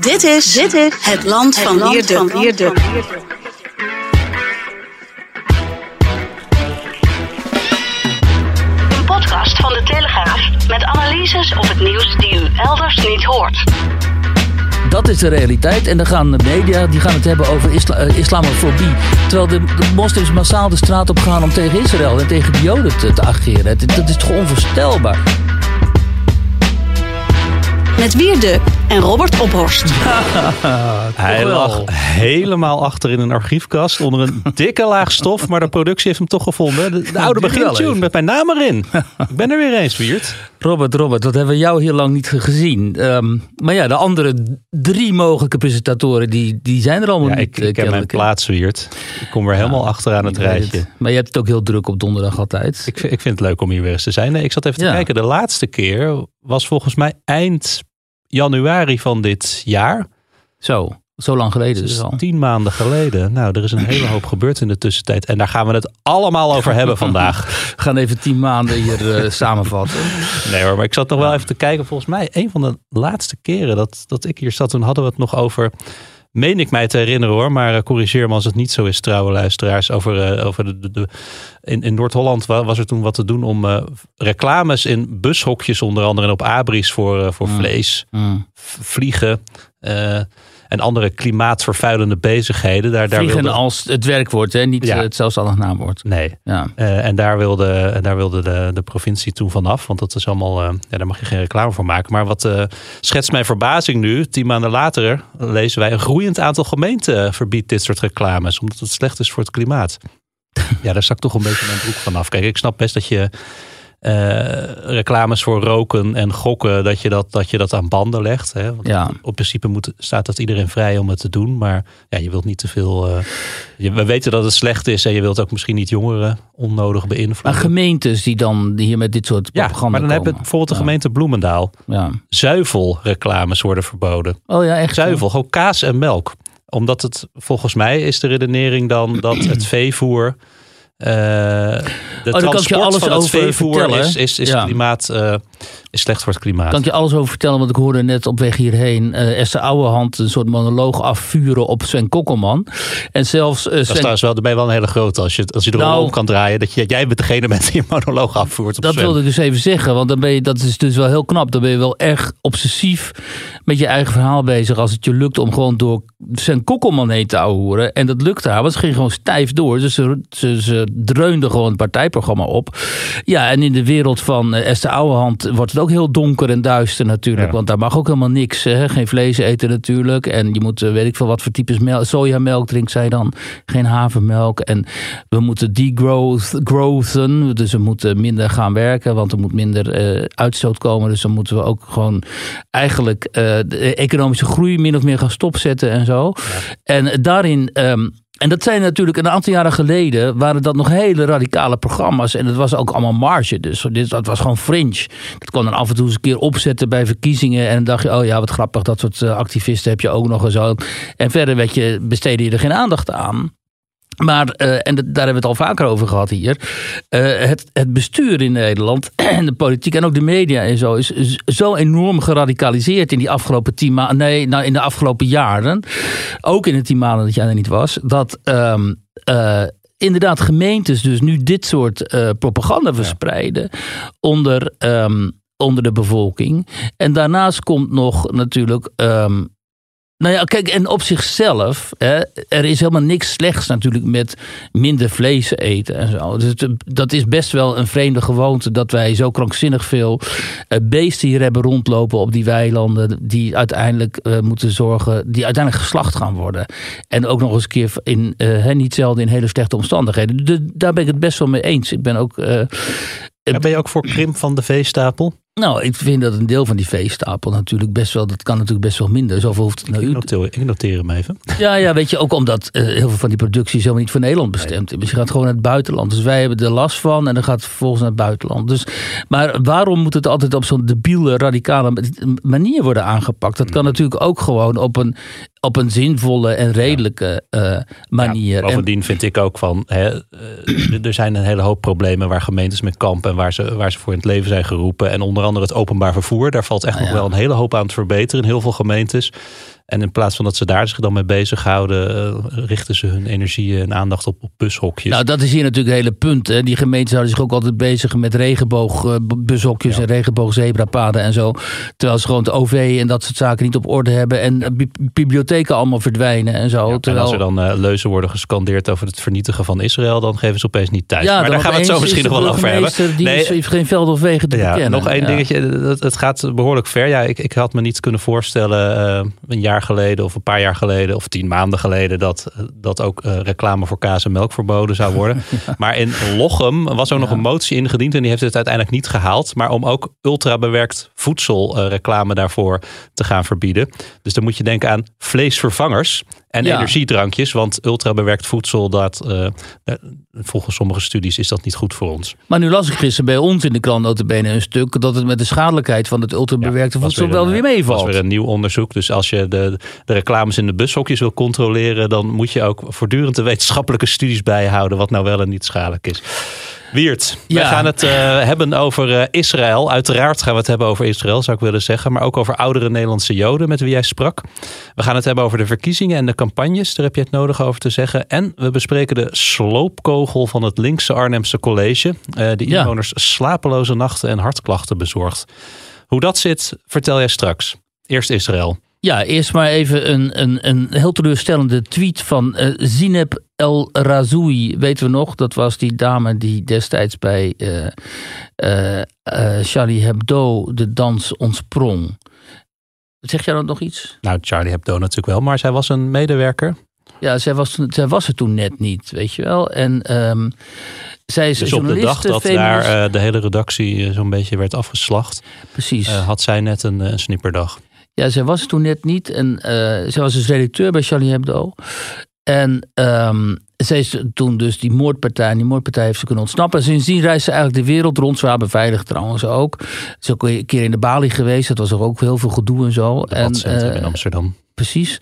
Dit is, dit is het land van Wierde. Een podcast van de Telegraaf met analyses op het nieuws die u elders niet hoort. Dat is de realiteit. En dan gaan de media die gaan het hebben over isla eh, islamofobie. Terwijl de, de, moslims massaal de straat op gaan om tegen Israël en tegen de Joden te, te ageren. Dat, dat is toch onvoorstelbaar. Met Wierde en Robert Ophorst. Hij lag helemaal achter in een archiefkast onder een dikke laag stof. Maar de productie heeft hem toch gevonden. De, de oude begintune met mijn naam erin. Ik ben er weer eens, Wiert. Robert, Robert, wat hebben we jou heel lang niet gezien. Ehm, maar ja, de andere drie mogelijke presentatoren, die, die zijn er allemaal Ja, niet. ik, eh, ik heb mijn plaats, Wiert. Ik kom weer helemaal achteraan het rijtje. het. Maar je hebt het ook heel druk op donderdag altijd. Ik, vind- ik vind het leuk om hier weer eens te zijn. Nee, ik zat even te Ja. kijken. De laatste keer was volgens mij eind januari van dit jaar. Zo, zo lang geleden Dus dus al. tien maanden geleden. Nou, er is een hele hoop gebeurd in de tussentijd. En daar gaan we het allemaal over hebben vandaag. We gaan even tien maanden hier eh, samenvatten. Nee hoor, maar ik zat nog wel even te kijken. Volgens mij, een van de laatste keren dat, dat ik hier zat, toen hadden we het nog over. Meen ik mij te herinneren hoor, maar eh, corrigeer me als het niet zo is, trouwe luisteraars. Over, eh, over de, de, de- in, in Noord-Holland wa- was er toen wat te doen om eh, reclames in bushokjes, onder andere en op abris voor, voor Mm. vlees, Mm. vliegen en andere klimaatvervuilende bezigheden. Daar, daar Vliegen wilde- als het werkwoord, hè? niet Ja. eh, het zelfstandig naamwoord. Nee, Ja. Eh, en daar wilde, en daar wilde de, de provincie toen vanaf. Want dat is allemaal, eh, ja, daar mag je geen reclame voor maken. Maar wat schetst mijn verbazing nu? Tien maanden later lezen wij een groeiend aantal gemeenten verbiedt dit soort reclames. Omdat het slecht is voor het klimaat. ja, daar stak toch een beetje mijn broek vanaf. Kijk, ik snap best dat je reclames voor roken en gokken, dat je dat, dat, je dat aan banden legt. Hè? Want Ja. Op principe moet, staat dat iedereen vrij om het te doen. Maar ja, je wilt niet te veel. eh, je, we weten dat het slecht is en je wilt ook misschien niet jongeren onnodig Maar beïnvloeden. gemeentes die dan hier met dit soort ja, propaganda maar dan heb je komen. bijvoorbeeld de Ja. gemeente Bloemendaal. Ja. Zuivelreclames worden verboden. Oh ja, echt? Zuivel, gewoon kaas en melk. Omdat het volgens mij is de redenering dan dat het veevoer. Eh de Oh, kan ik je transport alles van het over veevoer vertellen. is, is, is, Ja. klimaat, eh, is slecht voor het klimaat. Kan ik je alles over vertellen? Want ik hoorde net op weg hierheen eh Esther Ouwehand een soort monoloog afvuren op Sven Kokkelman. En zelfs eh, Dat is Sven, trouwens wel, je wel een hele grote. Als je, als je er Nou- om kan draaien, dat je, jij bent degene met die een monoloog afvoert. Op dat Sven. wilde ik dus even zeggen. Want dan ben je, dat is dus wel heel knap. Dan ben je wel erg obsessief met je eigen verhaal bezig. Als het je lukt om gewoon door Sven Kokkelman heen te ouwehoeren. En dat lukte haar. Want ze ging gewoon stijf door. Dus ze, ze, ze dreunde gewoon het partijprogramma op. Ja, en in de wereld van eh, Esther Ouwehand wordt het ook heel donker en duister natuurlijk. Ja. Want daar mag ook helemaal niks. Hè? Geen vlees eten natuurlijk. En je moet, eh, weet ik veel wat voor types melk. Sojamelk drinkt zij dan. Geen havermelk. En we moeten degrowth, growthen. Dus we moeten minder gaan werken. Want er moet minder eh, uitstoot komen. Dus dan moeten we ook gewoon eigenlijk eh, de economische groei min of meer gaan stopzetten en zo. En daarin. ehm, en dat zijn natuurlijk een aantal jaren geleden waren dat nog hele radicale programma's. En het was ook allemaal marge. Dus dat was gewoon fringe. Dat kon dan af en toe eens een keer opzetten bij verkiezingen. En dan dacht je, oh ja, wat grappig. Dat soort eh, activisten heb je ook nog en zo. En verder weet je, besteedde je er geen aandacht aan. Maar, eh, en daar hebben we het al vaker over gehad hier. eh, het, het bestuur in Nederland en de politiek en ook de media en zo is, is zo enorm geradicaliseerd in die afgelopen tien maanden. Nee, nou in de afgelopen jaren. Ook in de tien maanden dat jij er niet was. Dat ehm, eh, inderdaad gemeentes dus nu dit soort propaganda verspreiden onder, ehm, onder de bevolking. En daarnaast komt nog natuurlijk. ehm, nou ja, kijk, en op zichzelf, hè, er is helemaal niks slechts natuurlijk met minder vlees eten en zo. Dus dat is best wel een vreemde gewoonte dat wij zo krankzinnig veel eh, beesten hier hebben rondlopen op die weilanden, die uiteindelijk eh, moeten zorgen, die uiteindelijk geslacht gaan worden. En ook nog eens een keer in, hè, niet zelden in hele slechte omstandigheden. De- daar ben ik het best wel mee eens. Ik ben ook. Ja, ben je ook voor krimp van de veestapel? nou, ik vind dat een deel van die veestapel natuurlijk best wel, dat kan natuurlijk best wel minder. Zoveel hoeft het nou Ik u noteer, ik noteer hem even. Ja, ja, weet je, ook omdat eh, heel veel van die producties helemaal niet voor Nederland bestemd is. Dus je gaat gewoon naar het buitenland. Dus wij hebben er last van en dan gaat het vervolgens naar het buitenland. Dus, maar waarom moet het altijd op zo'n debiele, radicale manier worden aangepakt? Dat kan natuurlijk ook gewoon op een, op een zinvolle en redelijke uh, manier. Ja, bovendien vind ik ook van, hè, uh, er zijn een hele hoop problemen waar gemeentes mee kampen en waar ze, waar ze voor in het leven zijn geroepen. En onder andere het openbaar vervoer, daar valt echt nog wel een hele hoop aan te verbeteren in heel veel gemeentes. En in plaats van dat ze daar zich dan mee bezighouden, uh, richten ze hun energie en aandacht op, op bushokjes. Nou, dat is hier natuurlijk het hele punt. Hè. Die gemeenten houden zich ook altijd bezig met regenboogbuzhokjes Ja. en regenboogzebrapaden en zo. Terwijl ze gewoon het OV en dat soort zaken niet op orde hebben. En eh, bi- bibliotheken allemaal verdwijnen en zo. Ja, en terwijl... als er dan uh, leuzen worden gescandeerd over het vernietigen van Israël, dan geven ze opeens niet thuis. Ja, maar dan daar gaan we het zo misschien is nog wel over hebben. Die Nee, is- heeft geen veld of wegen te Ja, bekennen. nog één dingetje. Het, het gaat behoorlijk ver. Ja, ik, ik had me niet kunnen voorstellen eh, een jaar geleden of een paar jaar geleden of tien maanden geleden dat, dat ook eh, reclame voor kaas en melk verboden zou worden. Maar in Lochem was ook nog een motie ingediend en die heeft het uiteindelijk niet gehaald. Maar om ook ultrabewerkt voedsel eh, reclame daarvoor te gaan verbieden. Dus dan moet je denken aan vleesvervangers en Ja. energiedrankjes. Want ultrabewerkt voedsel, dat, eh, volgens sommige studies is dat niet goed voor ons. Maar nu las ik gisteren bij ons in de krant notabene een stuk... dat het met de schadelijkheid van het ultrabewerkte Ja, voedsel wel een, weer eh, meevalt. was weer een nieuw onderzoek. Dus als je de, de reclames in de bushokjes wil controleren... dan moet je ook voortdurend de wetenschappelijke studies bijhouden... wat nou wel en niet schadelijk is. Wiert, we gaan het eh, hebben over eh, Israël. Uiteraard gaan we het hebben over Israël, zou ik willen zeggen. Maar ook over oudere Nederlandse Joden met wie jij sprak. We gaan het hebben over de verkiezingen en de campagnes. Daar heb je het nodig over te zeggen. En we bespreken de sloopkogel van het linkse Arnhemse college. eh die Ja. inwoners slapeloze nachten en hartklachten bezorgt. Hoe dat zit, vertel jij straks. Eerst Israël. Ja, eerst maar even een, een, een heel teleurstellende tweet van eh, Zineb El Razoui. Weten we nog? Dat was die dame die destijds bij eh, eh, Charlie Hebdo de dans ontsprong. Zeg jij dat nog iets? Nou, Charlie Hebdo natuurlijk wel, maar zij was een medewerker. Ja, zij was, zij was er toen net niet, weet je wel. En ehm, zij is Dus op de dag dat feminist- daar de hele redactie zo'n beetje werd afgeslacht, Precies. had zij net een, een snipperdag. Ja, zij was toen net niet. En eh, zij was dus redacteur bij Charlie Hebdo. En ehm, zij is toen dus die moordpartij. En die moordpartij heeft ze kunnen ontsnappen. En sindsdien reist ze eigenlijk de wereld rond. Zwaar beveiligd trouwens ook. Ze is ook een keer in de Bali geweest. Dat was er ook heel veel gedoe en zo. En, debatcentrum eh, in Amsterdam. Precies.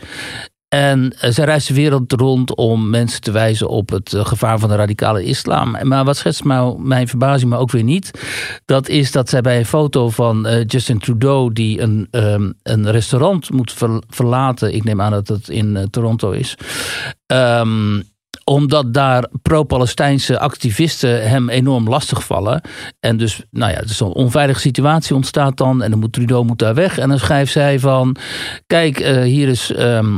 En zij reist de wereld rond om mensen te wijzen op het eh, gevaar van de radicale islam. Maar wat schetst mijn verbazing, maar ook weer niet. Dat is dat zij bij een foto van eh, Justin Trudeau, die een, ehm, een restaurant moet ver- verlaten. Ik neem aan dat het in eh, Toronto is. Ehm, omdat daar pro-Palestijnse activisten hem enorm lastigvallen. En dus, nou ja, zo'n onveilige situatie ontstaat dan. En dan moet Trudeau moet daar weg. En dan schrijft zij van, kijk, hier is... ehm,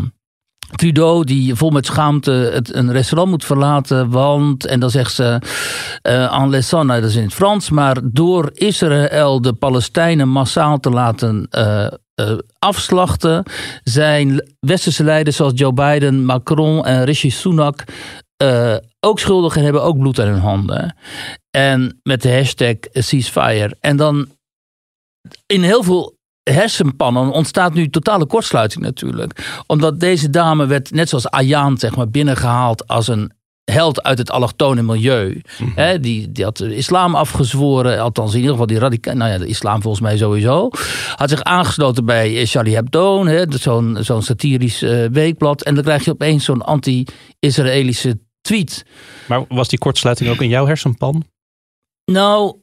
Trudeau die vol met schaamte het, een restaurant moet verlaten, want, en dan zegt ze, eh en laissant, nou, dat is in het Frans, maar door Israël de Palestijnen massaal te laten eh, eh, afslachten, zijn westerse leiders zoals Joe Biden, Macron en Rishi Sunak ook schuldig en hebben ook bloed aan hun handen. En met de hashtag ceasefire. En dan in heel veel hersenpannen ontstaat nu totale kortsluiting natuurlijk. Omdat deze dame werd, net zoals Ayaan, zeg maar, binnengehaald als een held uit het allochtone milieu. Hè, die, die had de islam afgezworen, althans in ieder geval die radicaal, nou ja, de islam volgens mij sowieso. Had zich aangesloten bij Charlie Hebdo, hè, zo'n zo'n satirisch eh, weekblad. En dan krijg je opeens zo'n anti-Israëlische tweet. Maar was die kortsluiting ook in jouw hersenpan? Nou,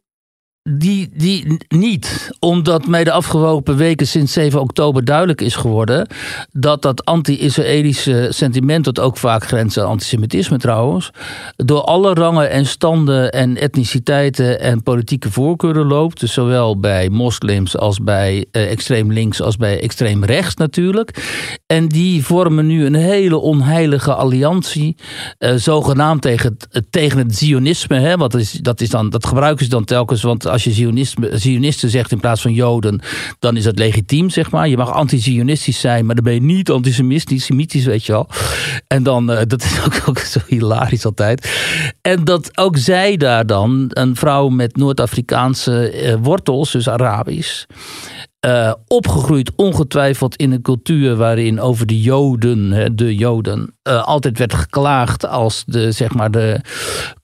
die, die niet. Omdat mij de afgelopen weken sinds 7 oktober duidelijk is geworden dat dat anti-Israëlische sentiment, dat ook vaak grenst aan antisemitisme trouwens, door alle rangen en standen en etniciteiten en politieke voorkeuren loopt. Dus zowel bij moslims als bij eh, extreem links als bij extreem rechts natuurlijk. En die vormen nu een hele onheilige alliantie, eh, zogenaamd tegen het, tegen het zionisme. Hè, dat, is, dat, is dan, dat gebruiken ze dan telkens, want als je zionisten zegt in plaats van joden, dan is dat legitiem, zeg maar. Je mag anti-zionistisch zijn, maar dan ben je niet antisemitisch, semitisch, weet je wel. En dan, eh, dat is ook, ook zo hilarisch altijd. En dat ook zij daar dan, een vrouw met Noord-Afrikaanse eh, wortels, dus Arabisch, eh, opgegroeid ongetwijfeld in een cultuur waarin over de Joden, de Joden, eh, altijd werd geklaagd als de, zeg maar, de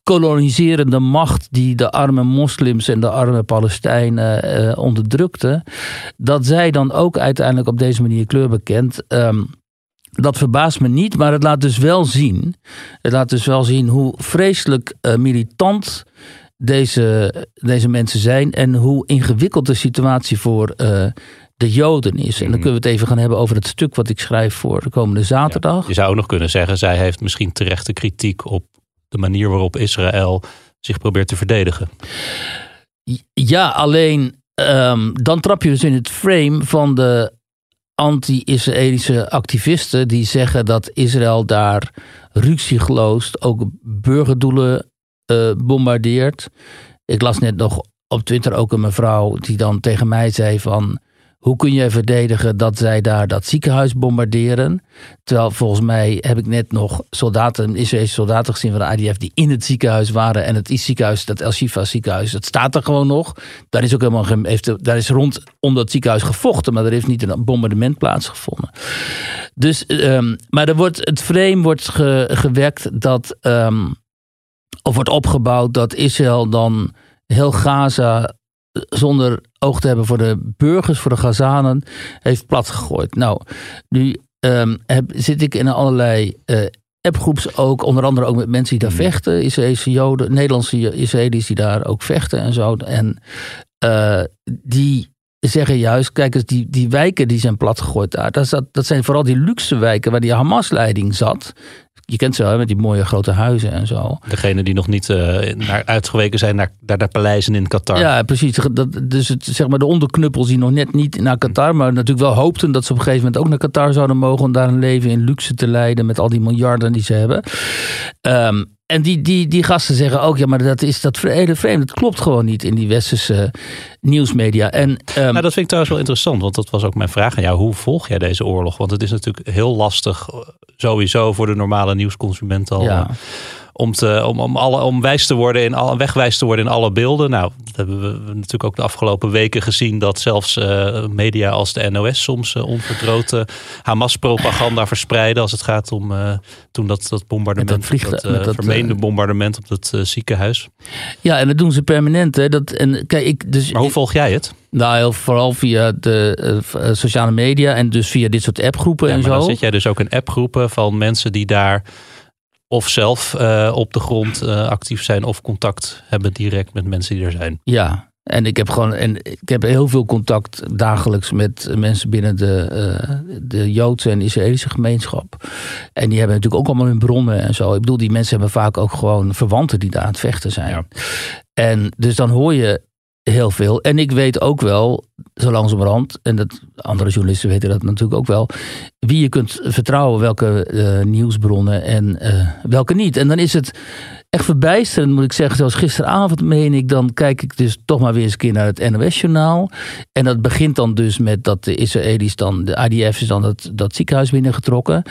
koloniserende macht die de arme moslims en de arme Palestijnen eh, onderdrukte. Dat zij dan ook uiteindelijk op deze manier kleur bekend. ehm, dat verbaast me niet, maar het laat dus wel zien. Het laat dus wel zien hoe vreselijk militant deze, deze mensen zijn. En hoe ingewikkeld de situatie voor uh, de Joden is. En dan Mhm. kunnen we het even gaan hebben over het stuk wat ik schrijf voor de komende zaterdag. Je zou ook nog kunnen zeggen, zij heeft misschien terechte kritiek op de manier waarop Israël zich probeert te verdedigen. Ja, alleen ehm, dan trap je dus in het frame van de anti-Israëlische activisten die zeggen dat Israël daar ruksigloos ook burgerdoelen eh, bombardeert. Ik las net nog op Twitter ook een mevrouw die dan tegen mij zei van hoe kun je verdedigen dat zij daar dat ziekenhuis bombarderen? Terwijl volgens mij heb ik net nog soldaten, Israëlische soldaten gezien van de IDF die in het ziekenhuis waren. En het ziekenhuis, dat El Shifa ziekenhuis, dat staat er gewoon nog. Daar is ook helemaal geen, heeft, daar is rond om dat ziekenhuis gevochten, maar er heeft niet een bombardement plaatsgevonden. Dus, um, maar er wordt, het frame wordt ge, gewekt dat, um, of wordt opgebouwd dat Israël dan heel Gaza zonder oog te hebben voor de burgers, voor de Gazanen, heeft platgegooid. Nou, nu um, heb, zit ik in allerlei uh, appgroeps ook, onder andere ook met mensen die daar vechten, Israëlische Joden, Nederlandse Israëli's die daar ook vechten en zo. En uh, die zeggen juist, kijk eens, die, die wijken die zijn platgegooid daar, dat, dat, dat zijn vooral die luxe wijken waar die Hamas-leiding zat. Je kent ze wel, met die mooie grote huizen en zo. Degene die nog niet uh, naar uitgeweken zijn naar, naar de paleizen in Qatar. Ja, precies. Dat, dus het, zeg maar de onderknuppels die nog net niet naar Qatar, maar natuurlijk wel hoopten dat ze op een gegeven moment ook naar Qatar zouden mogen om daar een leven in luxe te leiden met al die miljarden die ze hebben. Um, en die, die, die gasten zeggen ook, ja, maar dat is dat hele vreemd. Dat klopt gewoon niet in die westerse nieuwsmedia. En, um, nou, dat vind ik trouwens wel interessant, want dat was ook mijn vraag aan jou. Hoe volg jij deze oorlog? Want het is natuurlijk heel lastig, sowieso voor de normale nieuwsconsument al. Ja. Om, te, om, om, alle, om wijs te worden in alle, wegwijs te worden in alle beelden. Nou, dat hebben we natuurlijk ook de afgelopen weken gezien. Dat zelfs uh, media als de NOS soms uh, onverdroten Hamas-propaganda verspreiden. Als het gaat om uh, toen dat, dat bombardement. dat, vliegtuig, dat, dat vermeende bombardement op het ziekenhuis. Ja, en dat doen ze permanent. Hè. Dat, en, kijk, ik, dus, maar hoe volg jij het? Nou, vooral via de uh, sociale media en dus via dit soort appgroepen ja, en maar zo. Dan zit jij dus ook in appgroepen van mensen die daar of zelf uh, op de grond uh, actief zijn of contact hebben direct met mensen die er zijn. Ja, en ik heb gewoon en ik heb heel veel contact dagelijks met mensen binnen de, uh, de Joodse en Israëlische gemeenschap. En die hebben natuurlijk ook allemaal hun bronnen en zo. Ik bedoel, die mensen hebben vaak ook gewoon verwanten die daar aan het vechten zijn. Ja. En dus dan hoor je heel veel. En ik weet ook wel, zo langzamerhand, en dat, andere journalisten weten dat natuurlijk ook wel, wie je kunt vertrouwen, welke uh, nieuwsbronnen en uh, welke niet. En dan is het echt verbijsterend, moet ik zeggen. Zoals gisteravond meen ik, dan kijk ik dus toch maar weer eens een keer naar het NOS-journaal. En dat begint dan dus met dat de Israëli's dan, de IDF is dan dat, dat ziekenhuis binnengetrokken.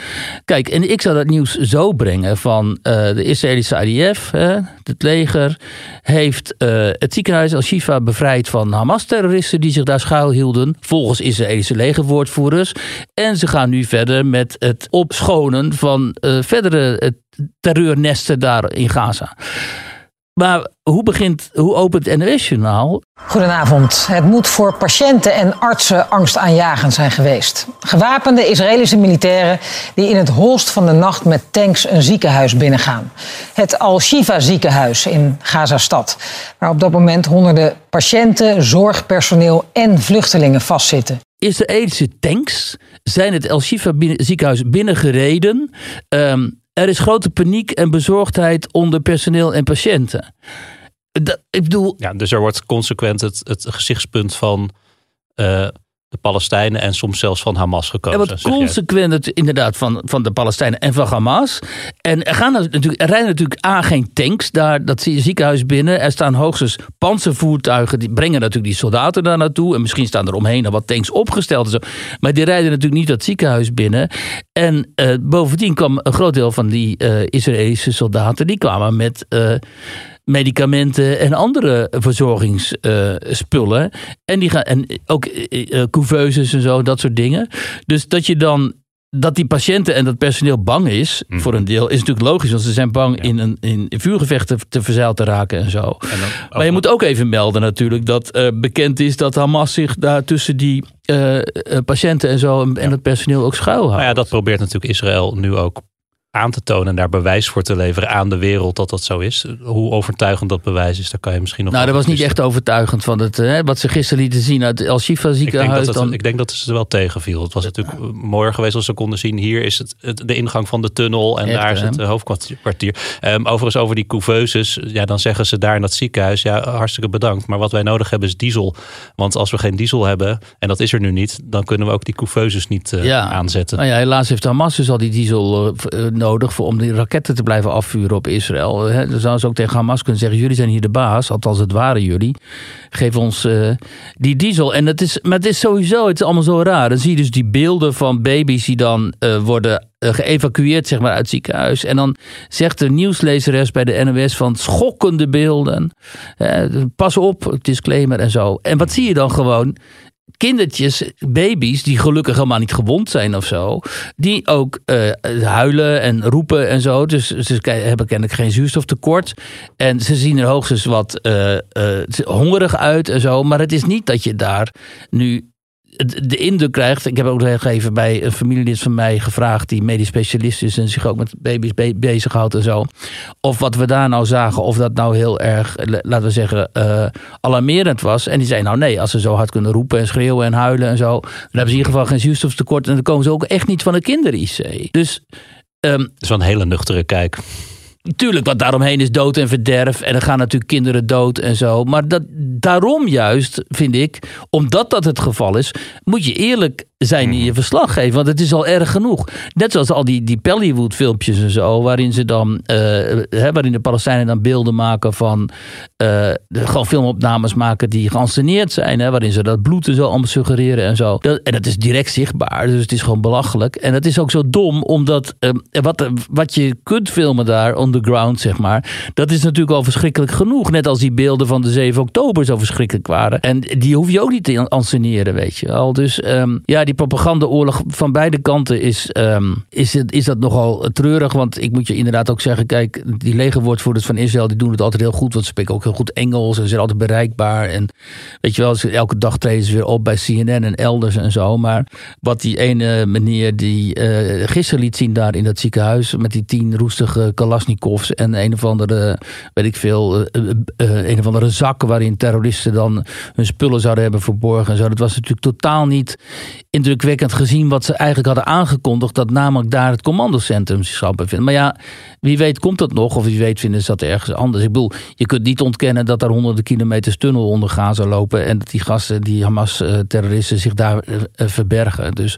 Kijk, en ik zou dat nieuws zo brengen van uh, de Israëlische IDF, hè, het leger, heeft het ziekenhuis Al-Shifa bevrijd van Hamas-terroristen die zich daar schuilhielden, volgens Israëlische legerwoordvoerders. En ze gaan nu verder met het opschonen van uh, verdere terreurnesten daar in Gaza. Maar hoe, begint, hoe opent het NOS-journaal? Goedenavond. Het moet voor patiënten en artsen angstaanjagend zijn geweest. Gewapende Israëlische militairen die in het holst van de nacht met tanks een ziekenhuis binnengaan. Het Al-Shifa ziekenhuis in Gaza-stad. Waar op dat moment honderden patiënten, zorgpersoneel en vluchtelingen vastzitten. Israëlische tanks zijn het El-Shifa ziekenhuis binnengereden. Um, er is grote paniek en bezorgdheid onder personeel en patiënten. Dat, ik bedoel. Ja, dus er wordt consequent het, het gezichtspunt van uh, de Palestijnen en soms zelfs van Hamas gekozen. Er wordt consequent het, inderdaad van, van de Palestijnen en van Hamas. En er, gaan natuurlijk, er rijden natuurlijk aan geen tanks daar dat ziekenhuis binnen. Er staan hoogstens panzervoertuigen. Die brengen natuurlijk die soldaten daar naartoe. En misschien staan er omheen nog wat tanks opgesteld. En zo. Maar die rijden natuurlijk niet dat ziekenhuis binnen. En uh, bovendien kwam een groot deel van die uh, Israëlische soldaten. Die kwamen met uh, medicamenten en andere verzorgingsspullen. Uh, en, die gaan, en ook uh, couveuses en zo, dat soort dingen. Dus dat je dan dat die patiënten en dat personeel bang is, Mhm. voor een deel, is natuurlijk logisch. Want ze zijn bang in, een, in vuurgevechten te verzeild te raken en zo. En dan Maar je moet ook even melden natuurlijk dat eh, bekend is dat Hamas zich daar tussen die eh, eh, patiënten en zo en, en het personeel ook schuilhoudt. Nou ja, dat probeert natuurlijk Israël nu ook aan te tonen en daar bewijs voor te leveren aan de wereld dat dat zo is. Hoe overtuigend dat bewijs is, daar kan je misschien nog nou, dat was niet echt overtuigend van het, hè, wat ze gisteren lieten zien uit El Shifa Ik denk, ziekenhuis. dan, ik denk dat ze wel tegenviel. Het was natuurlijk mooier geweest als ze konden zien. Hier is het, het- de ingang van de tunnel en Echt, daar is het eh, hoofdkwartier. Ehm, overigens over die couveuses. Ja, dan zeggen ze daar in dat ziekenhuis. Ja, hartstikke bedankt. Maar wat wij nodig hebben is diesel. Want als we geen diesel hebben, en dat is er nu niet. Dan kunnen we ook die couveuses niet eh, Ja. aanzetten. Nou ja, helaas heeft Hamas dus al die diesel eh, nodig voor, om die raketten te blijven afvuren op Israël. Dan zouden ze ook tegen Hamas kunnen zeggen: jullie zijn hier de baas, althans het waren jullie. Geef ons eh, die diesel. En het is, maar het is sowieso, het is allemaal zo raar. Dan zie je dus die beelden van baby's die dan eh, worden eh, geëvacueerd zeg maar, uit het ziekenhuis. En dan zegt de nieuwslezeres bij de NOS van schokkende beelden. Pas op, disclaimer en zo. En wat zie je dan gewoon? Kindertjes, baby's, die gelukkig helemaal niet gewond zijn of zo, die ook eh, huilen en roepen en zo. Dus ze hebben kennelijk geen zuurstoftekort. En ze zien er hoogstens wat eh, eh, hongerig uit en zo. Maar het is niet dat je daar nu de indruk krijgt. Ik heb ook even bij een familielid van mij gevraagd, die medisch specialist is en zich ook met baby's be- bezighoudt en zo. Of wat we daar nou zagen, of dat nou heel erg, laten we zeggen, eh, alarmerend was. En die zei, nou nee, als ze zo hard kunnen roepen en schreeuwen en huilen en zo, dan hebben ze in ieder geval geen zuurstoftekort en dan komen ze ook echt niet van de kinder-IC. Dus ehm, wel een hele nuchtere kijk. Tuurlijk, wat daaromheen is dood en verderf. En er gaan natuurlijk kinderen dood en zo. Maar dat, daarom juist, vind ik, omdat dat het geval is, moet je eerlijk zijn in je verslag geven. Want het is al erg genoeg. Net zoals al die, die Pellywood filmpjes en zo, waarin ze dan, eh, hè, waarin de Palestijnen dan beelden maken van, de- gewoon filmopnames maken die geanceneerd zijn. Hè, waarin ze dat bloed en zo allemaal suggereren en zo. Dat, en dat is direct zichtbaar, dus het is gewoon belachelijk. En dat is ook zo dom, omdat eh, wat, wat je kunt filmen daar on the ground, zeg maar, dat is natuurlijk al verschrikkelijk genoeg. Net als die beelden van de 7 oktober zo verschrikkelijk waren. En die hoef je ook niet te anseneren, weet je wel. Dus ehm, ja, die propagandaoorlog van beide kanten is, ehm, is, het, is dat nogal treurig. Want ik moet je inderdaad ook zeggen, kijk, die legerwoordvoerders van Israël, die doen het altijd heel goed. Want ze spreken ook heel goed Engels en ze zijn altijd bereikbaar. En weet je wel, ze, elke dag treden ze weer op bij CNN en elders en zo. Maar wat die ene meneer die eh, gisteren liet zien daar in dat ziekenhuis met die tien roestige Kalasnikovs en een of andere, weet ik veel, eh, eh, een of andere zak waarin terroristen dan hun spullen zouden hebben verborgen en zo. Dat was natuurlijk totaal niet indrukwekkend gezien wat ze eigenlijk hadden aangekondigd, dat namelijk daar het commandocentrum zich zou bevinden. Maar ja, wie weet komt dat nog, of wie weet vinden ze dat ergens anders. Ik bedoel, je kunt niet ontkennen dat daar honderden kilometers tunnel onder Gaza lopen en dat die gasten, die Hamas-terroristen, zich daar eh, eh, verbergen. Dus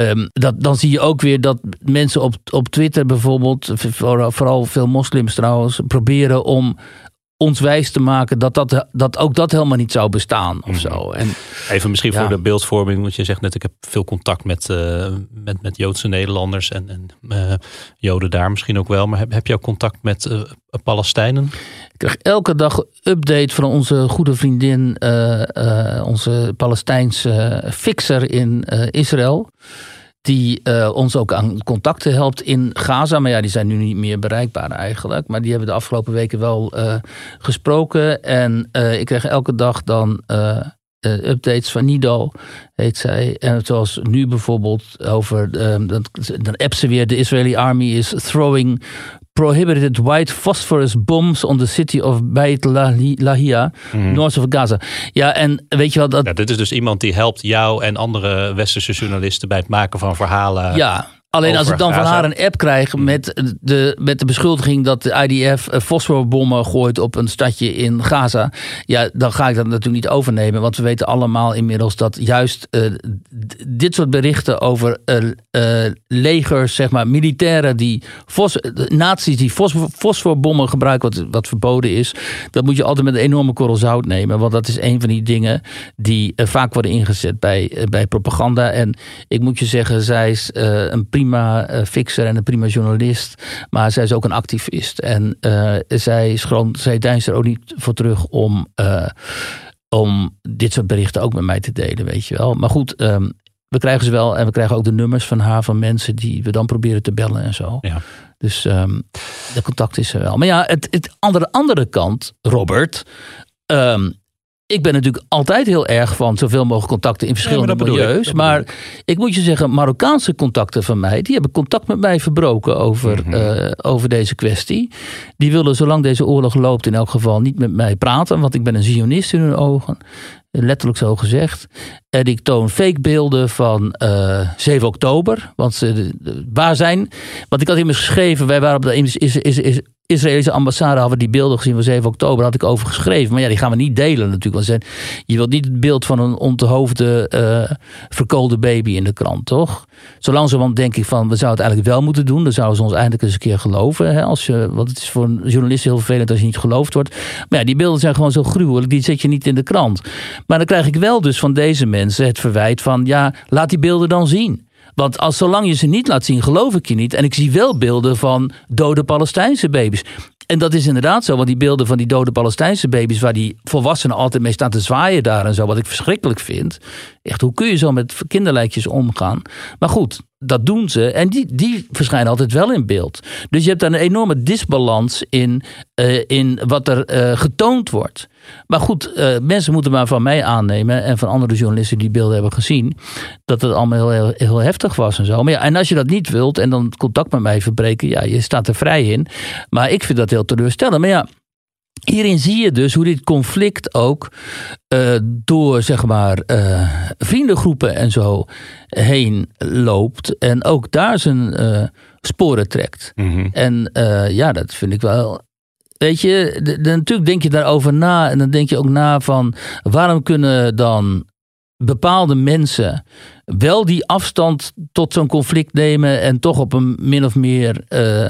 Ehm, dat, dan zie je ook weer dat mensen op, op Twitter bijvoorbeeld, vooral veel moslims trouwens, proberen om ons wijs te maken dat, dat, dat ook dat helemaal niet zou bestaan of zo. En Even misschien Ja. voor de beeldvorming, want je zegt net, ik heb veel contact met, eh, met, met Joodse Nederlanders en, en eh, Joden daar misschien ook wel. Maar heb, heb je ook contact met eh, Palestijnen? ik krijg elke dag update van onze goede vriendin, onze Palestijnse fixer in Israël. Die eh, ons ook aan contacten helpt in Gaza. Maar ja, die zijn nu niet meer bereikbaar eigenlijk. Maar die hebben de afgelopen weken wel eh, gesproken. En eh, ik krijg elke dag dan updates van Nido, heet zij. En zoals nu bijvoorbeeld over, ehm, dan, dan appt ze weer, de Israeli army is throwing prohibited white phosphorus bombs on the city of Beit Lahi- Lahia, north of Gaza. Ja, en weet je wat, dat, Ja, dit is dus iemand die helpt jou en andere westerse journalisten bij het maken van verhalen. Ja, alleen als ik dan van haar een app krijg met de, met de beschuldiging dat de IDF eh, fosforbommen gooit op een stadje in Gaza. Ja, dan ga ik dat natuurlijk niet overnemen. Want we weten allemaal inmiddels dat juist eh, dit soort berichten over eh, legers, zeg maar, militairen die fos, naties die fosfor, fosforbommen gebruiken, wat, wat verboden is. Dat moet je altijd met een enorme korrel zout nemen. Want dat is een van die dingen die vaak worden ingezet bij, bij propaganda. En ik moet je zeggen, zij is een prima eh, fixer en een prima journalist. Maar zij is ook een activist. En eh, zij, zij deinst er ook niet voor terug om, eh, om dit soort berichten ook met mij te delen, weet je wel. Maar goed, ehm, we krijgen ze wel en we krijgen ook de nummers van haar van mensen die we dan proberen te bellen en zo. Ja. Dus ehm, de contact is er wel. Maar ja, het, het aan de andere kant, Robert. ehm, ik ben natuurlijk altijd heel erg van zoveel mogelijk contacten in verschillende bedoel ik, milieus. bedoel maar ik moet je zeggen, Marokkaanse contacten van mij, die hebben contact met mij verbroken over, Mhm. eh, over deze kwestie. Die willen, zolang deze oorlog loopt, in elk geval niet met mij praten, want ik ben een zionist in hun ogen. Letterlijk zo gezegd. En ik toon fake beelden van eh 7 oktober. Want ze, waar zijn. Want ik had immers geschreven. Wij waren op de is, is, is- Israëlische ambassade. Hadden die beelden gezien van 7 oktober. Had ik over geschreven. Maar ja, die gaan we niet delen natuurlijk. Je wilt niet het beeld van een onthoofde. eh verkoolde baby in de krant, toch? Zo langzamerhand denk ik van. We zouden het eigenlijk wel moeten doen. Dan zouden ze ons eindelijk eens een keer geloven. Hè, als je, want het is voor een journalist heel vervelend als je niet geloofd wordt. Maar ja, die beelden zijn gewoon zo gruwelijk. Die zet je niet in de krant. Maar dan krijg ik wel dus van deze mensen het verwijt van... ja, laat die beelden dan zien. Want als zolang je ze niet laat zien, geloof ik je niet. En ik zie wel beelden van dode Palestijnse baby's. En dat is inderdaad zo, want die beelden van die dode Palestijnse baby's... waar die volwassenen altijd mee staan te zwaaien daar en zo... wat ik verschrikkelijk vind. Echt, hoe kun je zo met kinderlijkjes omgaan? Maar goed, dat doen ze. En die, die verschijnen altijd wel in beeld. Dus je hebt daar een enorme disbalans in, eh, in wat er eh, getoond wordt. Maar goed, eh, mensen moeten maar van mij aannemen... en van andere journalisten die beelden hebben gezien... dat het allemaal heel, heel, heel heftig was en zo. Maar ja, en als je dat niet wilt en dan contact met mij verbreken... ja, je staat er vrij in. Maar ik vind dat heel teleurstellend. Maar ja, Hierin zie je dus hoe dit conflict ook eh, door zeg maar eh, vriendengroepen en zo heen loopt. En ook daar zijn sporen trekt. Mhm. En ja, dat vind ik wel. Weet je, natuurlijk denk je daarover na. En dan denk je ook na van waarom kunnen dan bepaalde mensen wel die afstand tot zo'n conflict nemen en toch op een min of meer eh,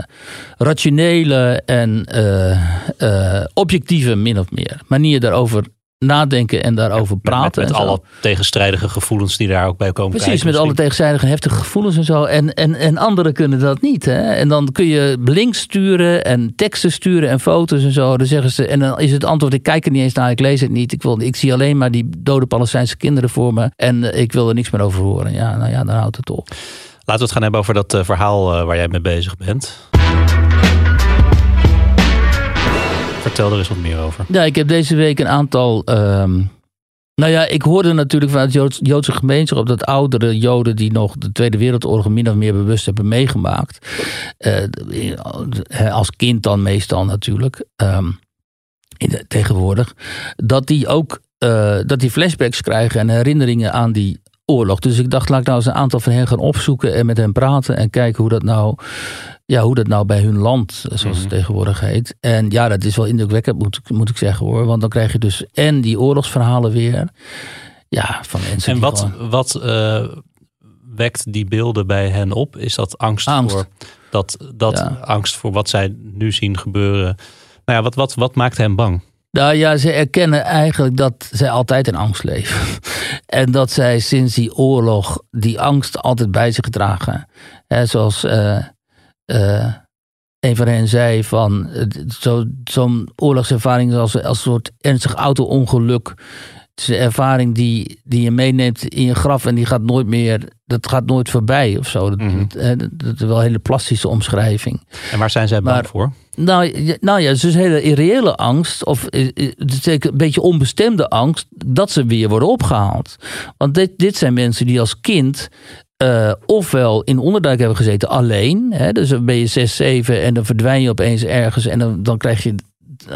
rationele en eh, eh, objectieve min of meer manier daarover nadenken en daarover praten. Met, alle tegenstrijdige gevoelens die daar ook bij komen Precies, kijken met alle tegenstrijdige heftige gevoelens en zo. En, en, en anderen kunnen dat niet. Hè? En dan kun je links sturen en teksten sturen en foto's en zo. Dan zeggen ze, en dan is het antwoord, ik kijk er niet eens naar, ik lees het niet. Ik, wil, ik zie alleen maar die dode Palestijnse kinderen voor me. En eh, ik wil er niks meer over horen. Ja, nou ja, dan houdt het op. Laten we het gaan hebben over dat eh, verhaal eh, waar jij mee bezig bent. Vertel er eens wat meer over. Ja, ik heb deze week een aantal. ehm, nou ja, ik hoorde natuurlijk vanuit Joods, Joodse gemeenschap dat oudere Joden die nog de Tweede Wereldoorlog min of meer bewust hebben meegemaakt. eh, als kind dan meestal natuurlijk. ehm, tegenwoordig. Dat die ook eh, dat die flashbacks krijgen en herinneringen aan die oorlog. Dus ik dacht, laat ik nou eens een aantal van hen gaan opzoeken en met hen praten en kijken hoe dat nou, ja, hoe dat nou bij hun land, zoals het tegenwoordig heet. En ja, dat is wel indrukwekkend, moet, ik- moet ik zeggen hoor. Want dan krijg je dus en die oorlogsverhalen weer. Ja, van mensen. En wat, gewoon- wat eh, wekt die beelden bij hen op? Is dat angst, Angst. voor dat, dat Ja. angst voor wat zij nu zien gebeuren? Nou ja, wat, wat, wat maakt hen bang? Nou ja, ze erkennen eigenlijk dat zij altijd in angst leven. En dat zij sinds die oorlog die angst altijd bij zich dragen. Hè, zoals eh, eh, een van hen zei van zo- zo'n oorlogservaring als, als een soort ernstig auto-ongeluk. Het is een ervaring die, die je meeneemt in je graf en die gaat nooit meer, dat gaat nooit voorbij of zo. Dat, Mhm. dat, hè, dat- dat is wel een hele plastische omschrijving. En waar zijn zij bang Maar- voor? Nou, ja, nou ja, het is dus hele irreële angst, of eh, eh, een beetje onbestemde angst, dat ze weer worden opgehaald. Want dit, dit zijn mensen die als kind eh, ofwel in onderduik hebben gezeten alleen, hè, dus dan ben je zes, zeven en dan verdwijn je opeens ergens en dan, dan krijg je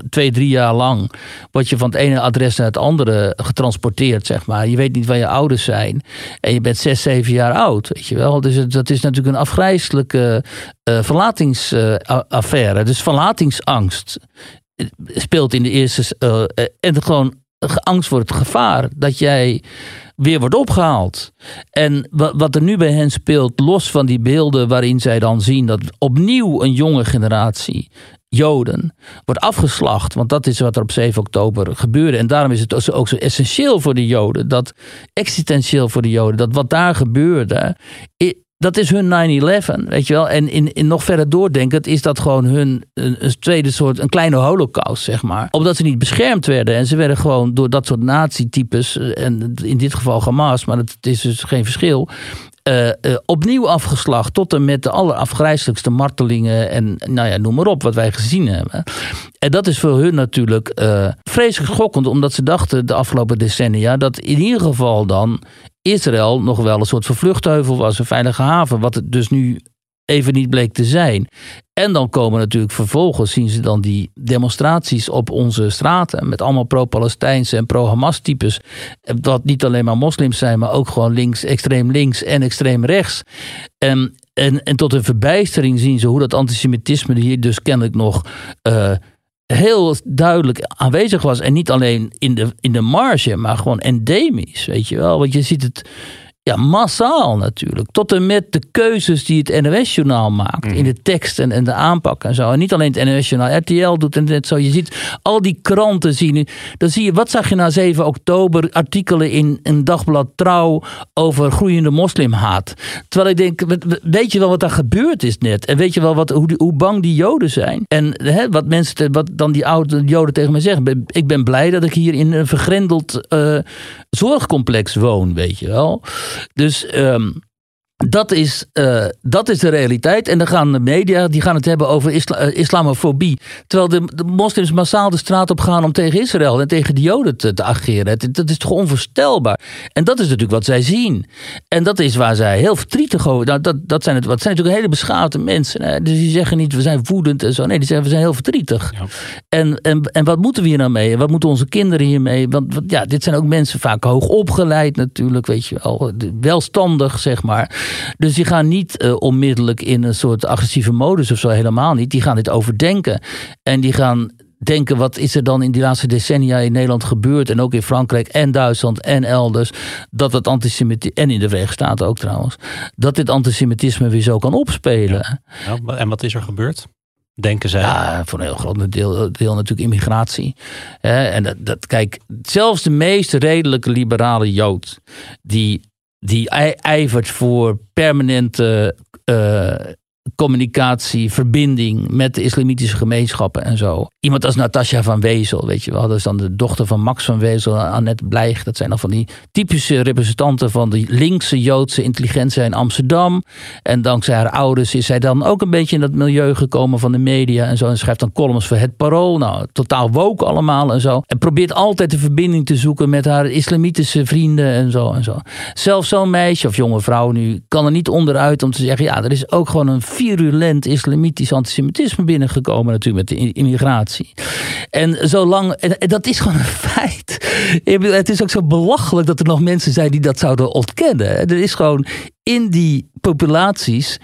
twee, drie jaar lang word je van het ene adres naar het andere getransporteerd, zeg maar. Je weet niet waar je ouders zijn en je bent zes, zeven jaar oud, weet je wel. Dus dat is natuurlijk een afgrijzelijke eh verlatingsaffaire. dus verlatingsangst eh, speelt in de eerste... eh, en gewoon angst voor het gevaar dat jij weer wordt opgehaald. En wa- wat er nu bij hen speelt, los van die beelden waarin zij dan zien dat opnieuw een jonge generatie Joden wordt afgeslacht. Want dat is wat er op 7 oktober gebeurde. En daarom is het ook zo- ook zo essentieel voor de Joden, dat existentieel voor de Joden, dat wat daar gebeurde, dat is hun 9-11, weet je wel. En in, in nog verder doordenkend is dat gewoon hun een, tweede soort, een kleine holocaust, zeg maar. Omdat ze niet beschermd werden. En ze werden gewoon door dat soort nazi-types, eh, en in dit geval Hamas, maar het is dus geen verschil. Uh, uh, opnieuw afgeslacht tot en met de allerafgrijzelijkste martelingen en nou ja, noem maar op wat wij gezien hebben. En dat is voor hun natuurlijk vreselijk schokkend, omdat ze dachten de afgelopen decennia dat in ieder geval dan Israël nog wel een soort vervluchtheuvel was, een veilige haven, wat het dus nu even niet bleek te zijn. En dan komen natuurlijk vervolgens, zien ze dan die demonstraties op onze straten. Met allemaal pro-Palestijnse en pro-Hamas types. Dat niet alleen maar moslims zijn, maar ook gewoon links, extreem links en extreem rechts. En, en, en tot hun verbijstering zien ze hoe dat antisemitisme hier dus kennelijk nog. Uh, heel duidelijk aanwezig was. En niet alleen in de, in de marge, maar gewoon endemisch. Weet je wel, want je ziet het ja, massaal natuurlijk. Tot en met de keuzes die het NOS-journaal maakt. In de tekst en, en de aanpak en zo. En niet alleen het NOS-journaal, RTL doet en net zo. Je ziet al die kranten zien. Dan zie je, wat zag je na 7 oktober? Artikelen in een dagblad Trouw over groeiende moslimhaat. Terwijl ik denk, weet je wel wat daar gebeurd is net? En weet je wel wat, hoe, hoe bang die joden zijn? En hè, wat mensen, wat dan die oude joden tegen me zeggen. Ik ben blij dat ik hier in een vergrendeld uh, zorgcomplex woon, weet je wel. Dus um, dat is, uh, dat is de realiteit. En dan gaan de media die gaan het hebben over isla uh, islamofobie. Terwijl de, de, moslims massaal de straat op gaan om tegen Israël en tegen de Joden te, te ageren. Dat, dat, is toch onvoorstelbaar. En dat is natuurlijk wat zij zien. En dat is waar zij heel verdrietig over. Nou, dat, dat zijn het. Wat zijn natuurlijk hele beschaafde mensen. Hè? Dus die zeggen niet we zijn woedend en zo. Nee, die zeggen we zijn heel verdrietig. Ja. En, en, en wat moeten we hier nou mee? En wat moeten onze kinderen hiermee? Want, want ja, dit zijn ook mensen vaak hoog opgeleid natuurlijk, weet je wel. Welstandig, zeg maar. Dus die gaan niet uh, onmiddellijk in een soort agressieve modus of zo, helemaal niet. Die gaan dit overdenken. En die gaan denken, wat is er dan in die laatste decennia in Nederland gebeurd... en ook in Frankrijk en Duitsland en elders... dat het antisemitisme, en in de Verenigde Staten ook trouwens... dat dit antisemitisme weer zo kan opspelen. Ja. Ja, en wat is er gebeurd? Denken zij? Ja, voor een heel groot deel, deel natuurlijk immigratie. En dat, dat, kijk, zelfs de meest redelijke liberale Jood... die die ijvert voor permanente uh, communicatie, verbinding met de islamitische gemeenschappen en zo. Iemand als Natasja van Wezel, weet je wel. Dat is dan de dochter van Max van Wezel, Annette Blijg. Dat zijn dan van die typische representanten van de linkse Joodse intelligentie in Amsterdam. En dankzij haar ouders is zij dan ook een beetje in dat milieu gekomen van de media en zo. En schrijft dan columns voor Het Parool. Nou, totaal woke allemaal en zo. En probeert altijd de verbinding te zoeken met haar islamitische vrienden en zo en zo. Zelfs zo'n meisje of jonge vrouw nu kan er niet onderuit om te zeggen, ja, er is ook gewoon een virulent islamitisch antisemitisme binnengekomen natuurlijk met de immigratie. En zolang, en dat is gewoon een feit. Het is ook zo belachelijk dat er nog mensen zijn die dat zouden ontkennen. Er is gewoon in die populaties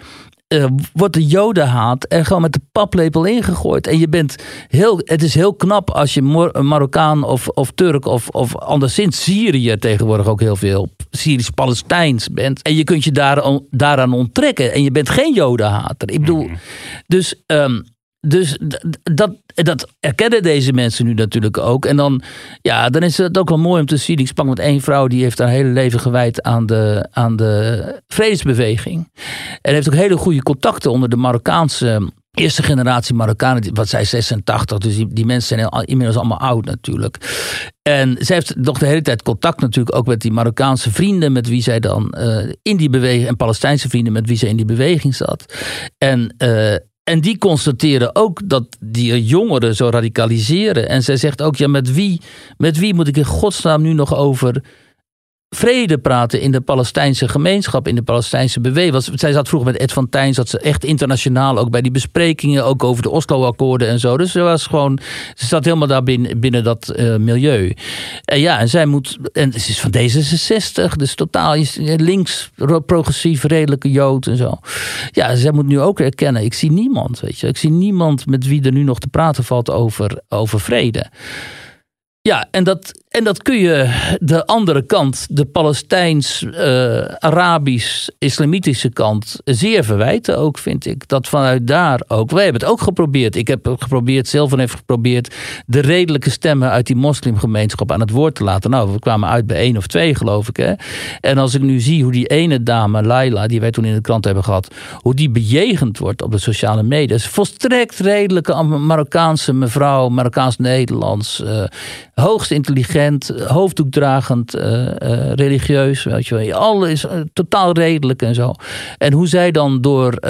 uh, wordt de jodenhaat er gewoon met de paplepel ingegooid. En je bent heel, het is heel knap als je Mar Marokkaan of, of Turk of, of anderszins Syrië tegenwoordig ook heel veel Syrisch-Palestijns bent. En je kunt je daar, daaraan onttrekken. En je bent geen jodenhater. Ik bedoel, mm. dus... Um, dus dat, dat erkennen deze mensen nu natuurlijk ook. En dan, ja, dan is het ook wel mooi om te zien. Ik sprak met één vrouw die heeft haar hele leven gewijd aan de, aan de vredesbeweging. En heeft ook hele goede contacten onder de Marokkaanse eerste generatie Marokkanen, wat zij 86, dus die, mensen zijn inmiddels allemaal oud natuurlijk. En zij heeft nog de hele tijd contact natuurlijk ook met die Marokkaanse vrienden met wie zij dan uh, in die beweging, en Palestijnse vrienden met wie zij in die beweging zat. En, uh, en die constateren ook dat die jongeren zo radicaliseren. En zij zegt ook, ja, met wie, met wie moet ik in godsnaam nu nog over vrede praten in de Palestijnse gemeenschap, in de Palestijnse beweging. Zij zat vroeger met Ed van Tijn, zat ze echt internationaal ook bij die besprekingen, ook over de Oslo-akkoorden en zo. Dus ze was gewoon, ze zat helemaal daar binnen, binnen dat uh, milieu. En ja, en zij moet, en ze is van D66, dus totaal links, progressief, redelijke Jood en zo. Ja, zij moet nu ook erkennen, ik zie niemand, weet je. Ik zie niemand met wie er nu nog te praten valt over, over vrede. Ja, en dat, en dat kun je de andere kant, de Palestijns-Arabisch-islamitische kant, zeer verwijten ook, vind ik. Dat vanuit daar ook. Wij hebben het ook geprobeerd. Ik heb geprobeerd, zelf heeft geprobeerd, de redelijke stemmen uit die moslimgemeenschap aan het woord te laten. Nou, we kwamen uit bij één of twee, geloof ik. Hè? En als ik nu zie hoe die ene dame, Laila, die wij toen in de krant hebben gehad, hoe die bejegend wordt op de sociale media. Is volstrekt redelijke Marokkaanse mevrouw, Marokkaans-Nederlands, uh, hoogst intelligent, hoofddoekdragend, uh, uh, religieus. Weet je wel. Alles is totaal redelijk en zo. En hoe zij dan door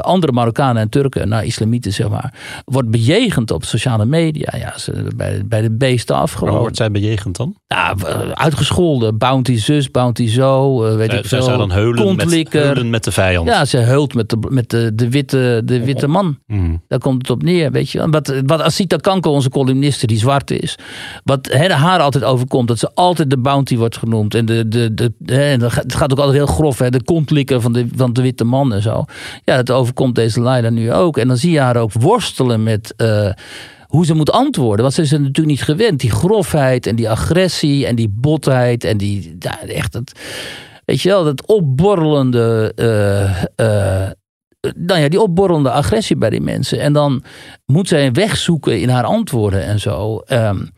andere Marokkanen en Turken, nou islamieten zeg maar, wordt bejegend op sociale media. Ja, ze, bij, bij de beesten afgewoon. Waar wordt zij bejegend dan? Ja, uitgescholden. Bounty zus, bounty zo. weet zij, ik zij zou dan heulen met, heulen met de vijand. Ja, ze heult met de, met de, de, witte, de witte man. Mm. Daar komt het op neer, weet je. Wat, wat Asita Kanko, onze columniste, die zwart is. Wat haar altijd overkomt, dat ze altijd de bounty wordt genoemd. En, de, de, de, en het gaat ook altijd heel grof, hè, de kontlikker van de, van de witte man en zo. Ja, dat overkomt deze Leila nu ook. En dan zie je haar ook worstelen met... Uh, hoe ze moet antwoorden. Want ze is natuurlijk niet gewend. Die grofheid en die agressie en die botheid en die, echt het, weet je wel, dat opborrelende, uh, uh, nou ja, die opborrelende agressie bij die mensen. En dan moet zij een weg zoeken in haar antwoorden en zo. Um,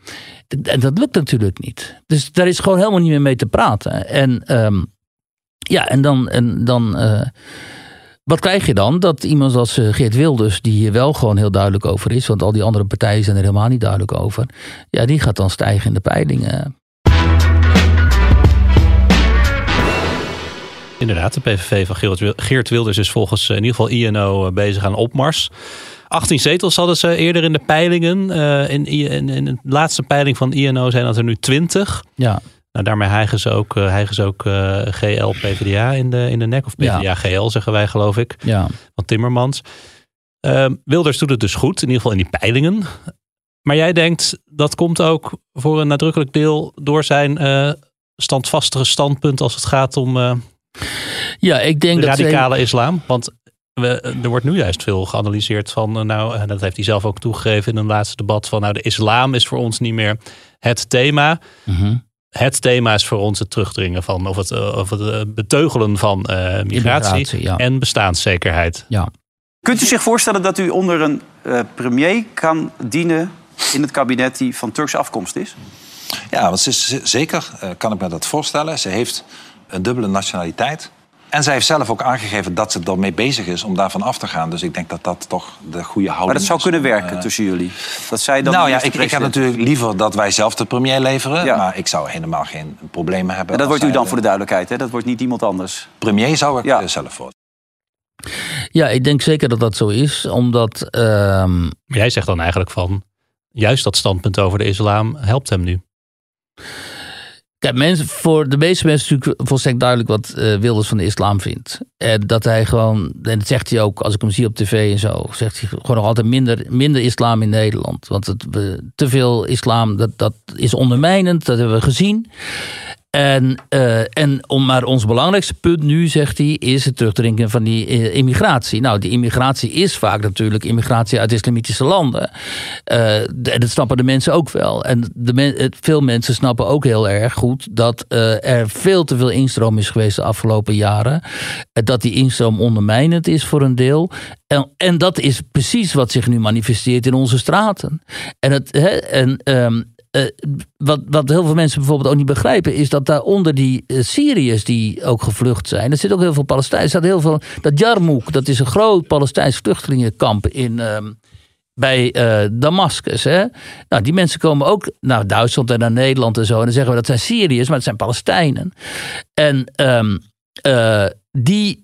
en dat lukt natuurlijk niet. Dus daar is gewoon helemaal niet meer mee te praten. En um, ja, en dan, en dan uh, wat krijg je dan? Dat iemand als eh, Geert Wilders, die hier wel gewoon heel duidelijk over is, want al die andere partijen zijn er helemaal niet duidelijk over, ja, die gaat dan stijgen in de peilingen. Inderdaad, de PVV van Geert Wilders is volgens eh, in ieder geval INO eh, bezig aan opmars. 18 zetels hadden ze eerder in de peilingen. in, in, in de laatste peiling van INO zijn dat er nu 20. Ja. Nou, daarmee hijgen ze ook, uh, hijgen ze ook uh, GL PvdA in de, in de nek. Of PvdA ja. GL zeggen wij geloof ik. Ja. Van Timmermans. Uh, Wilders doet het dus goed, in ieder geval in die peilingen. Maar jij denkt dat komt ook voor een nadrukkelijk deel door zijn standvastige standpunt als het gaat om ja, ik denk de dat radicale islam. Want we, er wordt nu juist veel geanalyseerd van, nou, en dat heeft hij zelf ook toegegeven in een laatste debat, van nou, de islam is voor ons niet meer het thema. Mm het thema is voor ons het terugdringen van, of het, eh, of het eh, beteugelen van uh, migratie, en bestaanszekerheid. Ja. Kunt u zich voorstellen dat u onder een uh, premier kan dienen in het kabinet die van Turkse afkomst is? Ja, want ze is, zeker kan ik me dat voorstellen. Ze heeft een dubbele nationaliteit. En zij heeft zelf ook aangegeven dat ze ermee bezig is om daarvan af te gaan. Dus ik denk dat dat toch de goede houding is. Maar dat zou kunnen werken tussen jullie? Dat zij dan nou ja, ik, ik heb natuurlijk liever dat wij zelf de premier leveren. Ja. Maar ik zou helemaal geen problemen hebben. En dat wordt u dan voor de duidelijkheid, hè? Dat wordt niet iemand anders? Premier zou ik ja. zelf worden. Ja, ik denk zeker dat dat zo is. Omdat... Uh... Maar jij zegt dan eigenlijk van... Juist dat standpunt over de islam helpt hem nu. Kijk, mensen, voor de meeste mensen natuurlijk volstrekt duidelijk wat uh, Wilders van de islam vindt. En dat hij gewoon, en dat zegt hij ook als ik hem zie op tv en zo, zegt hij gewoon nog altijd minder, minder islam in Nederland. Want het, te veel islam, dat, dat is ondermijnend, dat hebben we gezien. En, uh, en om maar ons belangrijkste punt nu, zegt hij, is het terugdrinken van die uh, immigratie. Nou, die immigratie is vaak natuurlijk immigratie uit islamitische landen. Uh, dat snappen de mensen ook wel. En de veel mensen snappen ook heel erg goed dat er veel te veel instroom is geweest de afgelopen jaren. Dat die instroom ondermijnend is voor een deel. En, en dat is precies wat zich nu manifesteert in onze straten. En, het, en um, uh, wat, wat heel veel mensen bijvoorbeeld ook niet begrijpen, is dat daaronder die uh, Syriërs die ook gevlucht zijn, er zit ook heel veel Palestijnen. Er heel veel. Dat Jarmouk, dat is een groot Palestijns vluchtelingenkamp in. Uh, bij uh, Damascus. Nou, die mensen komen ook naar Duitsland en naar Nederland en zo. En dan zeggen we dat zijn Syriërs, maar het zijn Palestijnen. En um, die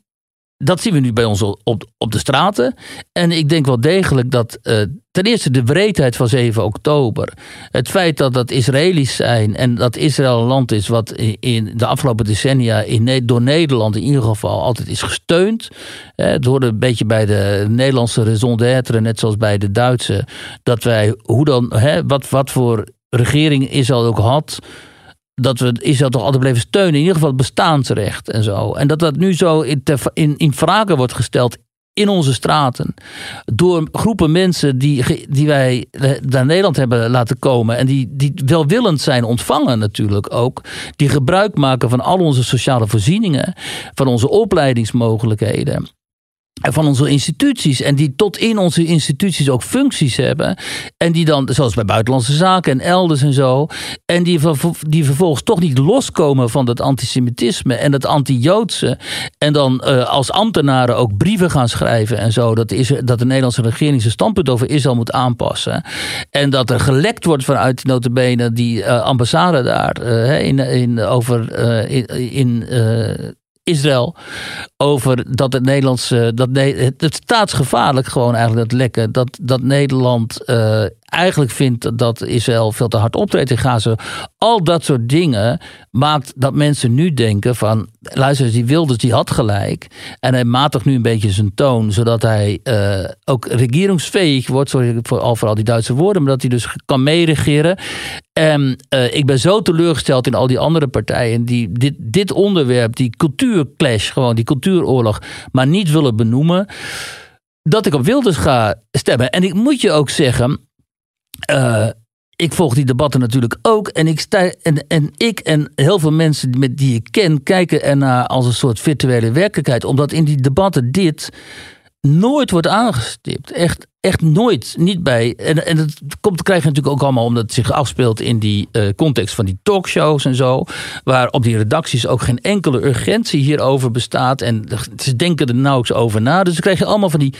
dat zien we nu bij ons op, op de straten. En ik denk wel degelijk dat uh, ten eerste de wreedheid van 7 oktober. Het feit dat dat Israëli's zijn en dat Israël een land is wat in de afgelopen decennia in, door Nederland in ieder geval altijd is gesteund. Het hoorde een beetje bij de Nederlandse raison d'être, net zoals bij de Duitse. Dat wij, hoe dan, wat, wat voor regering Israël ook had dat we Israël toch altijd blijven steunen. In ieder geval het bestaansrecht en zo. En dat dat nu zo in, in, in vragen wordt gesteld in onze straten. Door groepen mensen die, die wij naar Nederland hebben laten komen. En die, die welwillend zijn ontvangen natuurlijk ook. Die gebruik maken van al onze sociale voorzieningen. Van onze opleidingsmogelijkheden. Van onze instituties. En die tot in onze instituties ook functies hebben. En die dan, zoals bij Buitenlandse Zaken en elders en zo. En die, die vervolgens toch niet loskomen van dat antisemitisme en dat anti-Joodse. En dan eh, als ambtenaren ook brieven gaan schrijven en zo. Dat, is, dat de Nederlandse regering zijn standpunt over Israël moet aanpassen. En dat er gelekt wordt vanuit notabene die eh, ambassade daar. eh, in, in, over, in, in Israël over dat het Nederlandse. Dat het staatsgevaarlijk gewoon eigenlijk dat lekken. Dat, dat Nederland eh, eigenlijk vindt dat Israël veel te hard optreedt in Gaza. Al dat soort dingen maakt dat mensen nu denken van. Luister, die Wilders die had gelijk. En hij matigt nu een beetje zijn toon. Zodat hij eh, ook regeringsfähig wordt. Sorry voor al, voor die Duitse woorden. Maar dat hij dus kan meeregeren. En eh, ik ben zo teleurgesteld in al die andere partijen die dit, dit onderwerp, die cultuurclash, gewoon die cultuuroorlog, maar niet willen benoemen, dat ik op Wilders ga stemmen. En ik moet je ook zeggen, eh, ik volg die debatten natuurlijk ook. En ik, en, en ik en heel veel mensen met die ik ken kijken ernaar als een soort virtuele werkelijkheid. Omdat in die debatten dit nooit wordt aangestipt. Echt, echt nooit. Niet bij. En, en dat komt, krijg je natuurlijk ook allemaal omdat het zich afspeelt in die eh, context van die talkshows en zo. Waar op die redacties ook geen enkele urgentie hierover bestaat. En ze denken er nauwelijks over na. Dus dan krijg je allemaal van die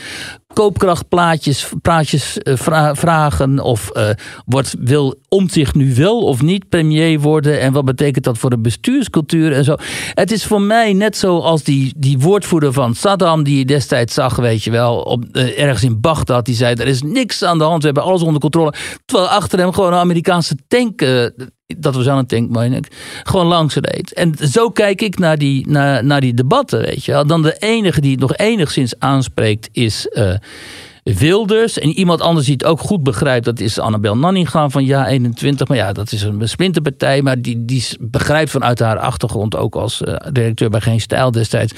koopkrachtplaatjes, praatjes, eh, vra- vragen. Of eh, wordt, wil Omtzigt nu wel of niet premier worden? En wat betekent dat voor de bestuurscultuur en zo? Het is voor mij net zo als die, die woordvoerder van Saddam, die je destijds zag, weet je wel, op, eh, ergens in Bagdad. Die zei: Er is niks aan de hand, we hebben alles onder controle. Terwijl achter hem gewoon een Amerikaanse tank. Dat was aan een tank, meen ik. Gewoon langs reed. En zo kijk ik naar die, naar, naar die debatten, weet je wel. Dan de enige die het nog enigszins aanspreekt is eh, Wilders. En iemand anders die het ook goed begrijpt, dat is Annabel Nanninga van Ja 21. Maar ja, dat is een splinterpartij. Maar die, die begrijpt vanuit haar achtergrond, ook als eh, directeur bij Geen Stijl destijds,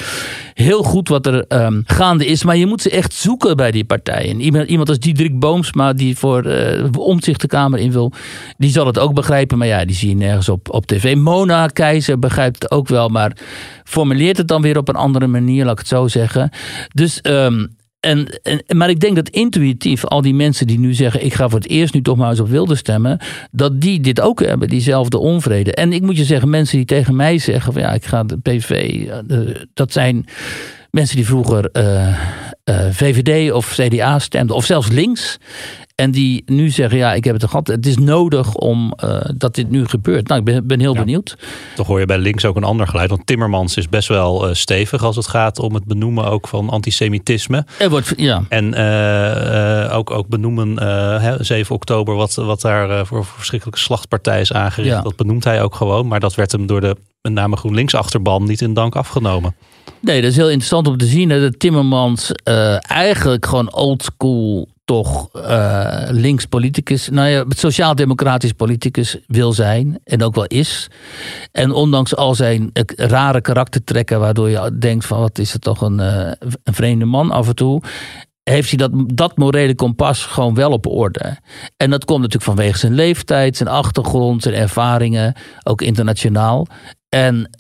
heel goed wat er ehm, gaande is. Maar je moet ze echt zoeken bij die partijen. Iemand, iemand als Diederik Boomsma, die voor uh, omzicht de Kamer in wil, die zal het ook begrijpen. Maar ja, die zie je nergens op, op tv. Mona Keizer begrijpt het ook wel, maar formuleert het dan weer op een andere manier, laat ik het zo zeggen. Dus. ehm, en, maar ik denk dat intuïtief al die mensen die nu zeggen: ik ga voor het eerst nu toch maar eens op wilde stemmen, dat die dit ook hebben, diezelfde onvrede. En ik moet je zeggen, mensen die tegen mij zeggen: van ja, ik ga de PV, uh, dat zijn mensen die vroeger uh, uh, VVD of CDA stemden, of zelfs links. En die nu zeggen, ja, ik heb het gehad. Het is nodig om uh, dat dit nu gebeurt. Nou, ik ben, ben heel ja. benieuwd. Toch hoor je bij links ook een ander geluid. Want Timmermans is best wel uh, stevig als het gaat om het benoemen ook van antisemitisme. Er wordt, ja. En uh, ook, ook benoemen hè, 7 oktober wat, wat daar voor verschrikkelijke slachtpartij is aangericht. Ja. Dat benoemt hij ook gewoon. Maar dat werd hem door de met name GroenLinks achterban niet in dank afgenomen. Nee, dat is heel interessant om te zien. Hè, dat Timmermans eigenlijk gewoon oldschool toch uh, links politicus, nou ja, sociaal-democratisch politicus wil zijn en ook wel is. En ondanks al zijn rare karaktertrekken, waardoor je denkt van wat is het toch een, uh, een vreemde man af en toe. Heeft hij dat, dat morele kompas gewoon wel op orde? En dat komt natuurlijk vanwege zijn leeftijd, zijn achtergrond, zijn ervaringen, ook internationaal. En,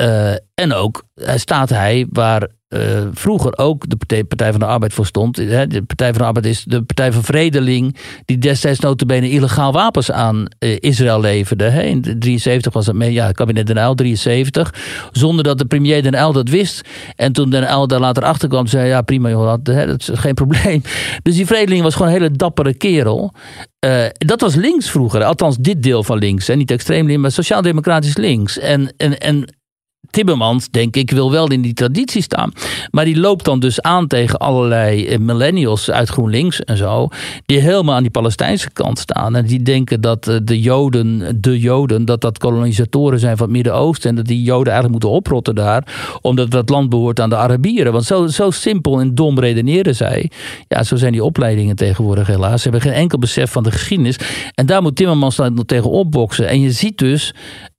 en ook staat hij waar uh, vroeger ook de partij, partij, van de Arbeid voor stond. Hè, de Partij van de Arbeid is de Partij van Vredeling... die destijds notabene illegaal wapens aan uh, Israël leverde. Hè. In 73 was het mee, ja, kabinet Den Uyl, 73. Zonder dat de premier Den Uyl dat wist. En toen Den Uyl daar later achter kwam, zei ja prima joh, dat, hè, dat is geen probleem. Dus die Vredeling was gewoon een hele dappere kerel. Uh, dat was links vroeger, althans dit deel van links. Hè. Niet extreem links, maar sociaal-democratisch links. En, en, en Timmermans, denk ik, wil wel in die traditie staan. Maar die loopt dan dus aan tegen allerlei millennials uit GroenLinks en zo. Die helemaal aan die Palestijnse kant staan. En die denken dat de Joden, de Joden, dat dat kolonisatoren zijn van het Midden-Oosten. En dat die Joden eigenlijk moeten oprotten daar. Omdat dat land behoort aan de Arabieren. Want zo, zo simpel en dom redeneren zij. Ja, zo zijn die opleidingen tegenwoordig helaas. Ze hebben geen enkel besef van de geschiedenis. En daar moet Timmermans dan tegen opboksen. En je ziet dus.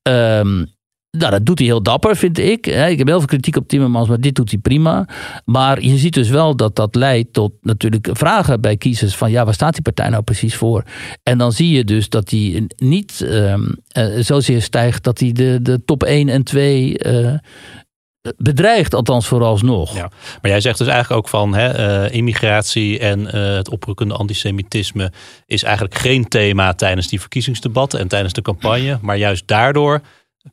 Um, Nou, dat doet hij heel dapper, vind ik. Ik heb heel veel kritiek op Timmermans, maar dit doet hij prima. Maar je ziet dus wel dat dat leidt tot natuurlijk vragen bij kiezers van ja, waar staat die partij nou precies voor? En dan zie je dus dat hij niet ehm, eh, zozeer stijgt dat hij de, de top 1 en 2 eh, bedreigt, althans vooralsnog. Maar jij zegt dus eigenlijk ook van hè, eh, immigratie en het oprukkende antisemitisme is eigenlijk geen thema tijdens die verkiezingsdebatten en tijdens de campagne. Maar juist daardoor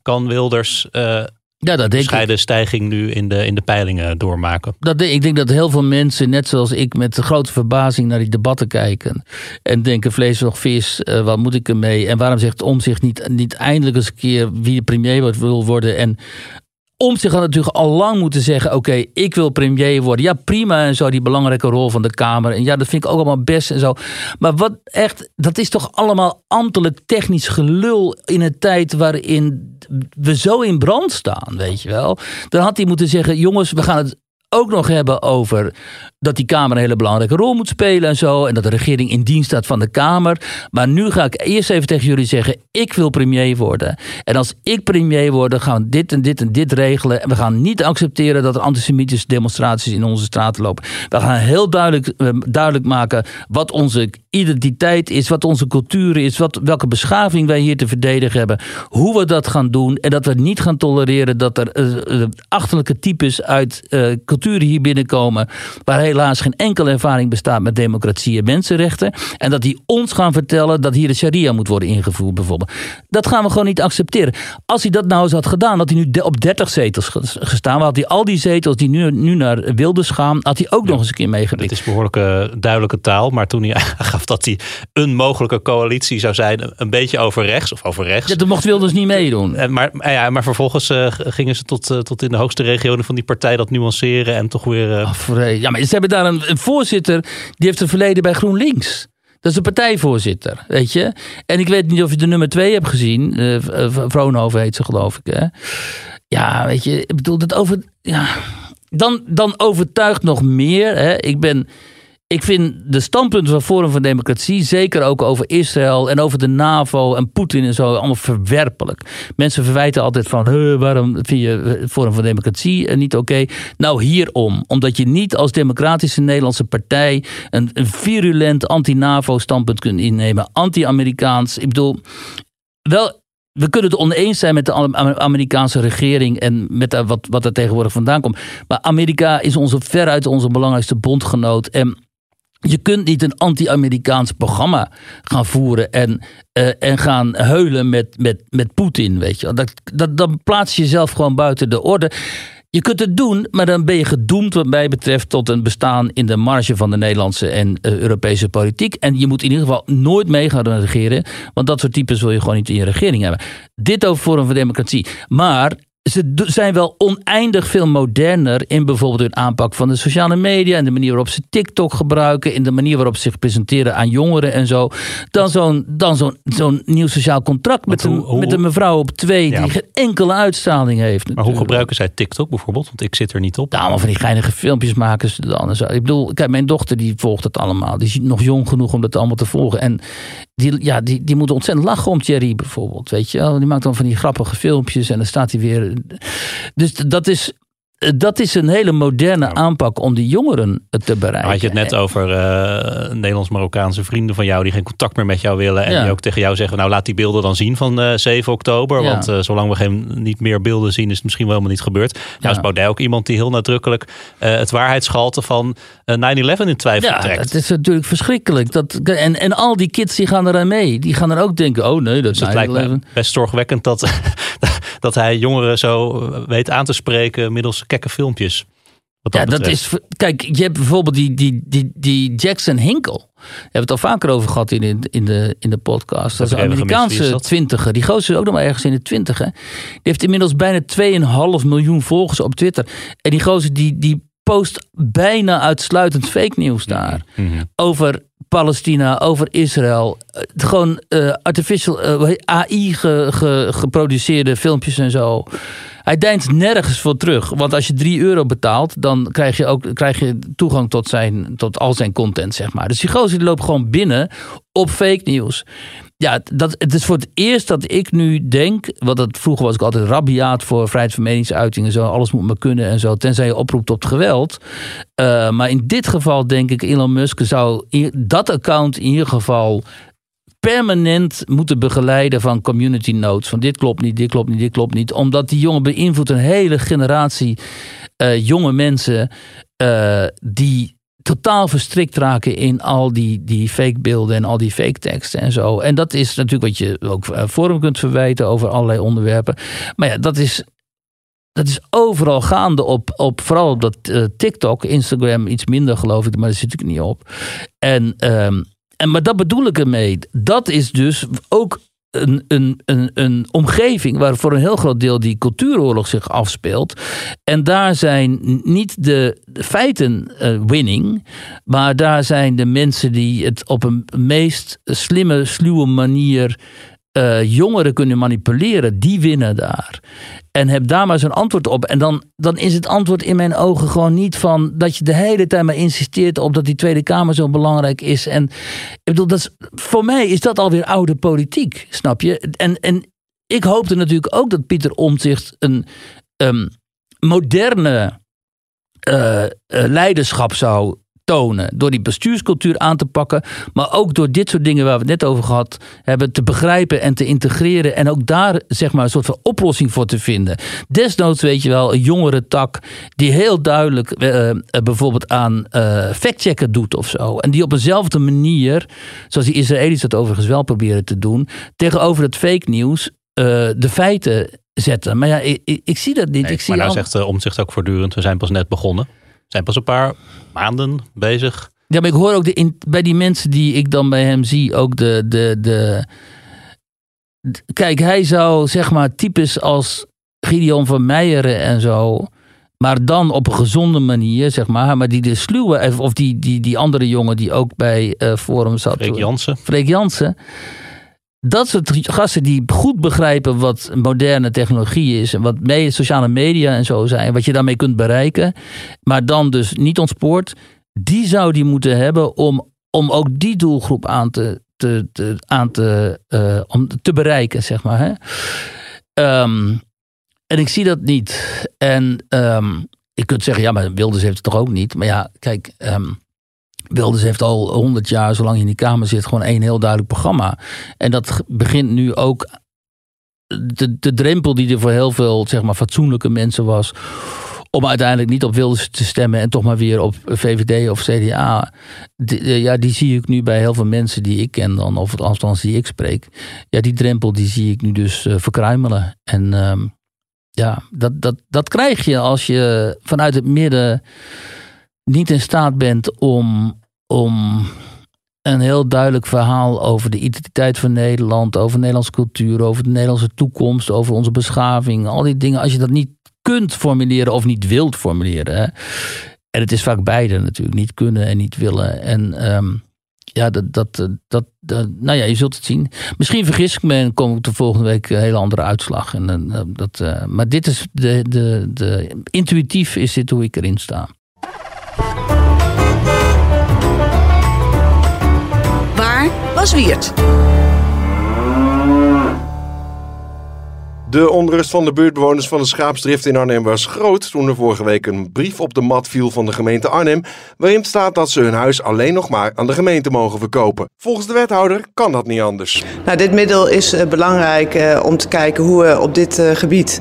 kan Wilders eh Ja, dat denk ik. stijging nu in de, in de peilingen doormaken. Dat, ik denk dat heel veel mensen, net zoals ik, met grote verbazing naar die debatten kijken. En denken: vlees of vis, eh, wat moet ik ermee? En waarom zegt Omzicht niet, niet eindelijk eens een keer wie de premier wordt- wil worden? En Omtzigt had natuurlijk al lang moeten zeggen: Oké, ik wil premier worden. Ja, prima en zo, die belangrijke rol van de Kamer. En ja, dat vind ik ook allemaal best en zo. Maar wat echt, dat is toch allemaal ambtelijk technisch gelul in een tijd waarin we zo in brand staan, weet je wel. Dan had hij moeten zeggen: Jongens, we gaan het ook nog hebben over dat die Kamer een hele belangrijke rol moet spelen en zo. En dat de regering in dienst staat van de Kamer. Maar nu ga ik eerst even tegen jullie zeggen: ik wil premier worden. En als ik premier word, gaan we dit en dit en dit regelen. En we gaan niet accepteren dat er antisemitische demonstraties in onze straten lopen. We gaan heel duidelijk, eh, duidelijk maken wat onze identiteit is, wat onze cultuur is, wat, welke beschaving wij hier te verdedigen hebben. Hoe we dat gaan doen. En dat we niet gaan tolereren dat er eh, eh, achterlijke types uit culturen hier binnenkomen. Waar helaas geen enkele ervaring bestaat met democratie en mensenrechten. En dat die ons gaan vertellen dat hier de sharia moet worden ingevoerd bijvoorbeeld. Dat gaan we gewoon niet accepteren. Als hij dat nou eens had gedaan, had hij nu op 30 zetels ge- gestaan. Had hij al die zetels die nu, nu naar Wilders gaan, had hij ook nog eens een keer Het meegepikt. is behoorlijke duidelijke taal, maar toen hij aangaf dat hij een mogelijke coalitie zou zijn, een beetje over rechts of over rechts. Ja, dat mocht Wilders niet meedoen. En maar, maar ja, maar vervolgens eh, gingen ze tot, eh, tot in de hoogste regionen van die partij dat nuanceren en toch weer. eh, Oh, vre- Ja, maar ze hebben daar een, voorzitter, die heeft een verleden bij GroenLinks. Dat is de partijvoorzitter, weet je. En ik weet niet of je de nummer twee hebt gezien. Vroonhoven heet ze, geloof ik. Hè? Ja, weet je, ik bedoel, dat over. Ja, dan, dan overtuigt nog meer. Hè? Ik ben. Ik vind de standpunten van Forum van Democratie, zeker ook over Israël en over de NAVO en Poetin en zo, allemaal verwerpelijk. Mensen verwijten altijd van, "Huh, waarom vind je eh, Forum van Democratie eh, niet oké? Nou, hierom. Omdat je niet als democratische Nederlandse partij een, virulent anti-NAVO standpunt kunt innemen. Anti-Amerikaans. Ik bedoel, wel we kunnen het oneens zijn met de Am- Amerikaanse regering en met wat, wat er tegenwoordig vandaan komt. Maar Amerika is onze, veruit onze belangrijkste bondgenoot. En je kunt niet een anti-Amerikaans programma gaan voeren en, eh, en gaan heulen met, met, met Poetin. Weet je. Dat, dat, dan plaats je jezelf gewoon buiten de orde. Je kunt het doen, maar dan ben je gedoemd, wat mij betreft, tot een bestaan in de marge van de Nederlandse en eh, Europese politiek. En je moet in ieder geval nooit mee gaan regeren, want dat soort types wil je gewoon niet in je regering hebben. Dit over Forum voor Democratie. Maar ze zijn wel oneindig veel moderner in bijvoorbeeld hun aanpak van de sociale media en de manier waarop ze TikTok gebruiken, in de manier waarop ze zich presenteren aan jongeren en zo, dan zo'n dan zo'n zo'n nieuw sociaal contract met, hoe- een, hoe- met een mevrouw op twee Ja. die geen enkele uitstraling heeft. maar hoe gebruiken zij TikTok bijvoorbeeld? Want ik zit er niet op. Nou, allemaal van die geinige filmpjes maken ze dan. en zo. Ik bedoel, kijk, mijn dochter die volgt het allemaal. Die is nog jong genoeg om dat allemaal te volgen. En die, ja, die, die moet ontzettend lachen om Thierry bijvoorbeeld. Weet je? Die maakt dan van die grappige filmpjes en dan staat hij weer. Dus dat is, dat is een hele moderne aanpak om die jongeren te bereiken. Nou, had je het net over eh, Nederlands-Marokkaanse vrienden van jou die geen contact meer met jou willen. En Ja. die ook tegen jou zeggen, nou laat die beelden dan zien van eh 7 oktober. Ja. Want eh, zolang we geen, niet meer beelden zien is het misschien wel helemaal niet gebeurd. Nou is Baudet ook iemand die heel nadrukkelijk eh, het waarheidsgehalte van eh, 9-11 in twijfel Ja, trekt. dat is natuurlijk verschrikkelijk. Dat, en, en al die kids die gaan eraan mee. Die gaan er ook denken, oh nee, dat Dus is het me best zorgwekkend dat, dat hij jongeren zo weet aan te spreken middels gekke filmpjes. Wat Ja, dat is. Kijk, je hebt bijvoorbeeld die, die, die, die Jackson Hinkel. We hebben het al vaker over gehad in, de- in, de, in de podcast. Dat is een gemist. Is Amerikaanse dat? twintiger. Die gozer is ook nog maar ergens in de twintiger. Die heeft inmiddels bijna 2,5 miljoen volgers op Twitter. En die gozer die, die post bijna uitsluitend fake nieuws daar. Over Palestina, over Israël. Eh, gewoon eh, artificial eh, AI ge- ge- geproduceerde filmpjes en zo. Hij deint nergens voor terug. Want als je 3 euro betaalt, dan krijg je ook krijg je toegang tot, zijn, tot al zijn content, zeg maar. Dus die gozer die loopt gewoon binnen op fake nieuws. Ja, dat, het is voor het eerst dat ik nu denk. Want dat, vroeger was ik altijd rabiaat voor vrijheid van meningsuiting en zo. Alles moet maar kunnen en zo. Tenzij je oproept tot geweld. Uh, maar in dit geval denk ik, Elon Musk zou dat account in ieder geval permanent moeten begeleiden van community notes. Van dit klopt niet, dit klopt niet, dit klopt niet. Omdat die jongen beïnvloedt een hele generatie uh, jonge mensen uh, die totaal verstrikt raken in al die, die fake beelden en al die fake teksten en zo. En dat is natuurlijk wat je ook Forum kunt verwijten over allerlei onderwerpen. Maar ja, dat is dat is overal gaande op, op vooral op dat uh, TikTok, Instagram iets minder geloof ik, maar daar zit ik niet op. En, um, en maar dat bedoel ik ermee. Dat is dus ook een, een, een, een omgeving waar voor een heel groot deel die cultuuroorlog zich afspeelt. En daar zijn niet de, feiten uh, winning, maar daar zijn de mensen die het op een meest slimme, sluwe manier uh, jongeren kunnen manipuleren, die winnen daar. En heb daar maar zo'n antwoord op. En dan, dan is het antwoord in mijn ogen gewoon niet van dat je de hele tijd maar insisteert op dat die Tweede Kamer zo belangrijk is. En ik bedoel, dat is, voor mij is dat alweer oude politiek, snap je? En, en ik hoopte natuurlijk ook dat Pieter Omtzigt een um, moderne uh, uh, leiderschap zou tonen. Door die bestuurscultuur aan te pakken. Maar ook door dit soort dingen waar we het net over gehad hebben. Te begrijpen en te integreren. En ook daar zeg maar een soort van oplossing voor te vinden. Desnoods weet je wel, een jongere tak. Die heel duidelijk uh, bijvoorbeeld aan uh, factchecken doet of zo. En die op eenzelfde manier. Zoals die Israëli's dat overigens wel proberen te doen. Tegenover het fake nieuws. Uh, de feiten zetten. Maar ja, ik, ik, ik zie dat niet. Nee, ik zie maar nou al... zegt uh, Omtzigt ook voortdurend, we zijn pas net begonnen. Zijn pas een paar maanden bezig. Ja, maar ik hoor ook de, in, bij die mensen die ik dan bij hem zie ook de, de, de, de... Kijk, hij zou zeg maar types als Gideon van Meijeren en zo... Maar dan op een gezonde manier, zeg maar. Maar die de sluwe, of die, die, die andere jongen die ook bij uh, Forum zat. Freek Jansen. Freek Jansen. Dat soort gasten die goed begrijpen wat moderne technologie is. En wat mee, sociale media en zo zijn. Wat je daarmee kunt bereiken. Maar dan dus niet ontspoort. Die zou die moeten hebben om, om ook die doelgroep aan te, te, te aan te, uh, om te bereiken, zeg maar. Hè? Um, en ik zie dat niet. En um, je kunt zeggen, ja, maar Wilders heeft het toch ook niet. Maar ja, kijk... Um, Wilders heeft al honderd jaar, zolang hij in die Kamer zit, gewoon één heel duidelijk programma. En dat begint nu ook. De, de drempel die er voor heel veel zeg maar, fatsoenlijke mensen was. om uiteindelijk niet op Wilders te stemmen. en toch maar weer op VVD of CDA. Die, ja, die zie ik nu bij heel veel mensen die ik ken, dan, of althans die ik spreek. Ja, die drempel die zie ik nu dus uh, verkruimelen. En um, ja, dat, dat, dat krijg je als je vanuit het midden niet in staat bent om, om een heel duidelijk verhaal over de identiteit van Nederland, over Nederlandse cultuur, over de Nederlandse toekomst, over onze beschaving, al die dingen, als je dat niet kunt formuleren of niet wilt formuleren. En het is vaak beide natuurlijk, niet kunnen en niet willen. En um, ja, dat, dat, dat, dat, nou ja, je zult het zien. Misschien vergis ik me en kom ik de volgende week een hele andere uitslag. En, uh, dat, uh, maar dit is de, de, de, intuïtief is dit hoe ik erin sta. Was Wiert. De onrust van de buurtbewoners van de Schaapsdrift in Arnhem was groot toen er vorige week een brief op de mat viel van de gemeente Arnhem, waarin staat dat ze hun huis alleen nog maar aan de gemeente mogen verkopen. Volgens de wethouder kan dat niet anders. Nou, dit middel is uh, belangrijk uh, om te kijken hoe we op dit uh, gebied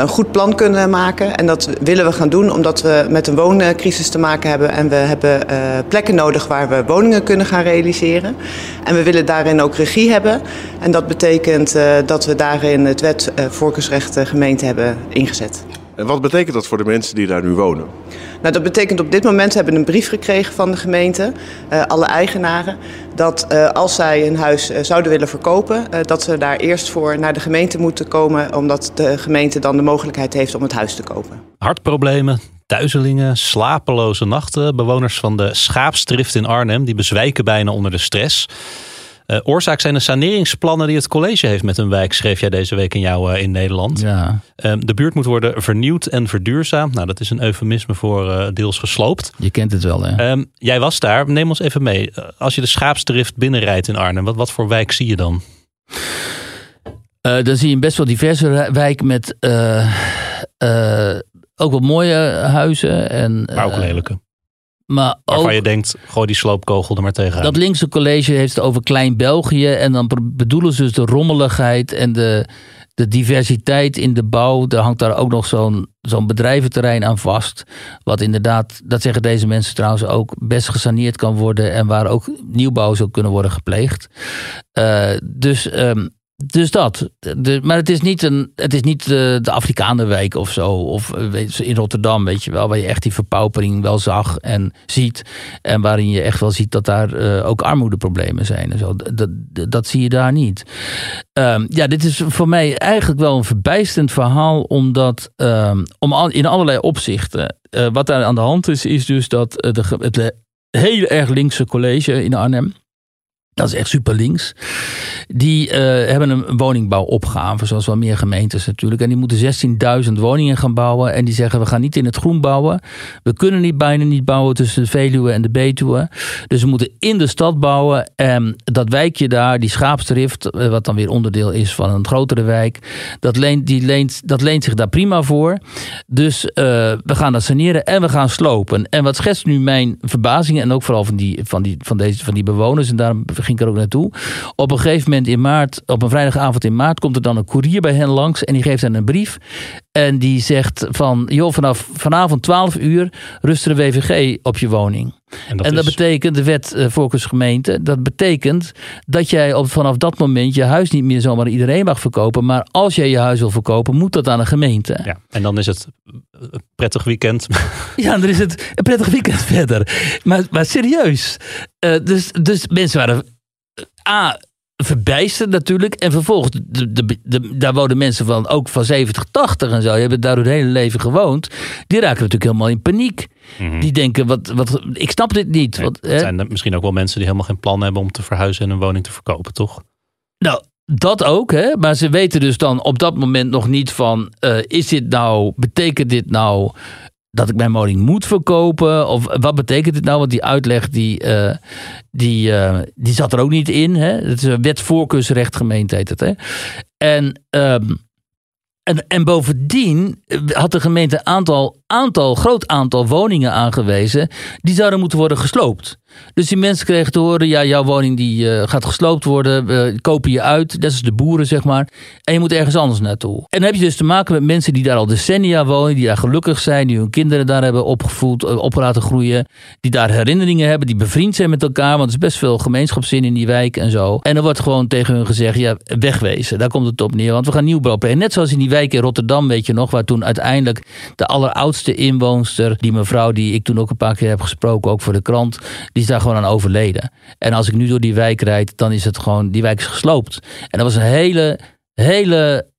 een goed plan kunnen maken. En dat willen we gaan doen omdat we met een wooncrisis te maken hebben en we hebben plekken nodig waar we woningen kunnen gaan realiseren. En we willen daarin ook regie hebben. En dat betekent dat we daarin het wet uh, voorkeursrecht uh, gemeente hebben ingezet. En wat betekent dat voor de mensen die daar nu wonen? Nou, dat betekent op dit moment, we hebben een brief gekregen van de gemeente, uh, alle eigenaren, dat uh, als zij een huis uh, zouden willen verkopen, dat ze daar eerst voor naar de gemeente moeten komen, omdat de gemeente dan de mogelijkheid heeft om het huis te kopen. Hartproblemen, duizelingen, slapeloze nachten. Bewoners van de Schaapsdrift in Arnhem die bezwijken bijna onder de stress. Uh, oorzaak zijn de saneringsplannen die het college heeft met een wijk, schreef jij deze week in jou uh, in Nederland. Ja. Uh, de buurt moet worden vernieuwd en verduurzaamd. Nou, dat is een eufemisme voor deels gesloopt. Je kent het wel, hè? Ehm, jij was daar. Neem ons even mee. Als je de Schaapsdrift binnenrijdt in Arnhem, wat, wat voor wijk zie je dan? dan zie je een best wel diverse wijk met ook wel mooie huizen. En, maar ook lelijke. Maar Waarvan ook, je denkt, gooi die sloopkogel er maar tegenaan. Dat linkse college heeft het over Klein België. En dan bedoelen ze dus de rommeligheid en de, de diversiteit in de bouw. Er hangt daar ook nog zo'n zo'n bedrijventerrein aan vast. Wat inderdaad, dat zeggen deze mensen trouwens ook, best gesaneerd kan worden. En waar ook nieuwbouw zou kunnen worden gepleegd. Uh, dus um, dus dat. Maar het is niet, een, het is niet de, de Afrikanenwijk of zo. Of in Rotterdam, weet je wel. Waar je echt die verpaupering wel zag en ziet. En waarin je echt wel ziet dat daar uh, ook armoedeproblemen zijn. En zo. Dat, dat, zie je daar niet. Um, ja, dit is voor mij eigenlijk wel een verbijsterend verhaal. Omdat um, om in allerlei opzichten. Wat daar aan de hand is, is dus dat de, het hele erg linkse college in Arnhem dat is echt super links. Die uh, hebben een woningbouwopgave, zoals wel meer gemeentes natuurlijk. En die moeten 16.000 woningen gaan bouwen. En die zeggen, we gaan niet in het groen bouwen. We kunnen niet bijna niet bouwen tussen de Veluwe en de Betuwe. Dus we moeten in de stad bouwen. En dat wijkje daar, die Schaapsdrift, wat dan weer onderdeel is van een grotere wijk. Dat leent, die leent, dat leent zich daar prima voor. Dus uh, we gaan dat saneren en we gaan slopen. En wat schetst nu mijn verbazing, en ook vooral van die, van die, van deze, van die bewoners... en daarom ging ik er ook naartoe. Op een gegeven moment in maart, op een vrijdagavond in maart, komt er dan een koerier bij hen langs en die geeft hen een brief. En die zegt van, joh, vanaf vanavond 12 uur rust een WVG op je woning. En dat, en dat is... betekent, de wet uh, voorkeursgemeente, dat betekent dat jij op, vanaf dat moment je huis niet meer zomaar iedereen mag verkopen. Maar als jij je huis wil verkopen, moet dat aan een gemeente. Ja, en dan is het een prettig weekend. Ja, dan is het een prettig weekend verder. Maar, maar serieus. Uh, dus, dus mensen waren A, verbijsterd natuurlijk. En vervolgens, de, de, de, daar wonen mensen van, ook van 70, 80 en zo. Die hebben daar hun hele leven gewoond. Die raken natuurlijk helemaal in paniek. Mm-hmm. Die denken, wat, wat, ik snap dit niet. Nee, wat, zijn misschien ook wel mensen die helemaal geen plan hebben om te verhuizen en een woning te verkopen, toch? Nou, dat ook, hè? maar ze weten dus dan op dat moment nog niet van: uh, is dit nou, betekent dit nou dat ik mijn woning moet verkopen? Of wat betekent dit nou? Want die uitleg die, uh, die, uh, die zat er ook niet in. Hè? Het is een wet voorkeursrecht gemeente heet het. Hè? En, um, en, en bovendien had de gemeente een aantal, aantal, groot aantal woningen aangewezen. Die zouden moeten worden gesloopt. Dus die mensen kregen te horen, ja, jouw woning die uh, gaat gesloopt worden, we kopen je uit, dat is de boeren zeg maar, en je moet ergens anders naartoe. En dan heb je dus te maken met mensen die daar al decennia wonen, die daar gelukkig zijn, die hun kinderen daar hebben opgevoed, uh, op laten groeien, die daar herinneringen hebben, die bevriend zijn met elkaar, want er is best veel gemeenschapszin in die wijk en zo. En er wordt gewoon tegen hun gezegd, ja, wegwezen, daar komt het op neer, want we gaan nieuwbouw net zoals in die wijk in Rotterdam, weet je nog, waar toen uiteindelijk de alleroudste inwoonster, die mevrouw die ik toen ook een paar keer heb gesproken, ook voor de krant, is daar gewoon aan overleden. En als ik nu door die wijk rijd, dan is het gewoon, die wijk is gesloopt. En dat was een hele, hele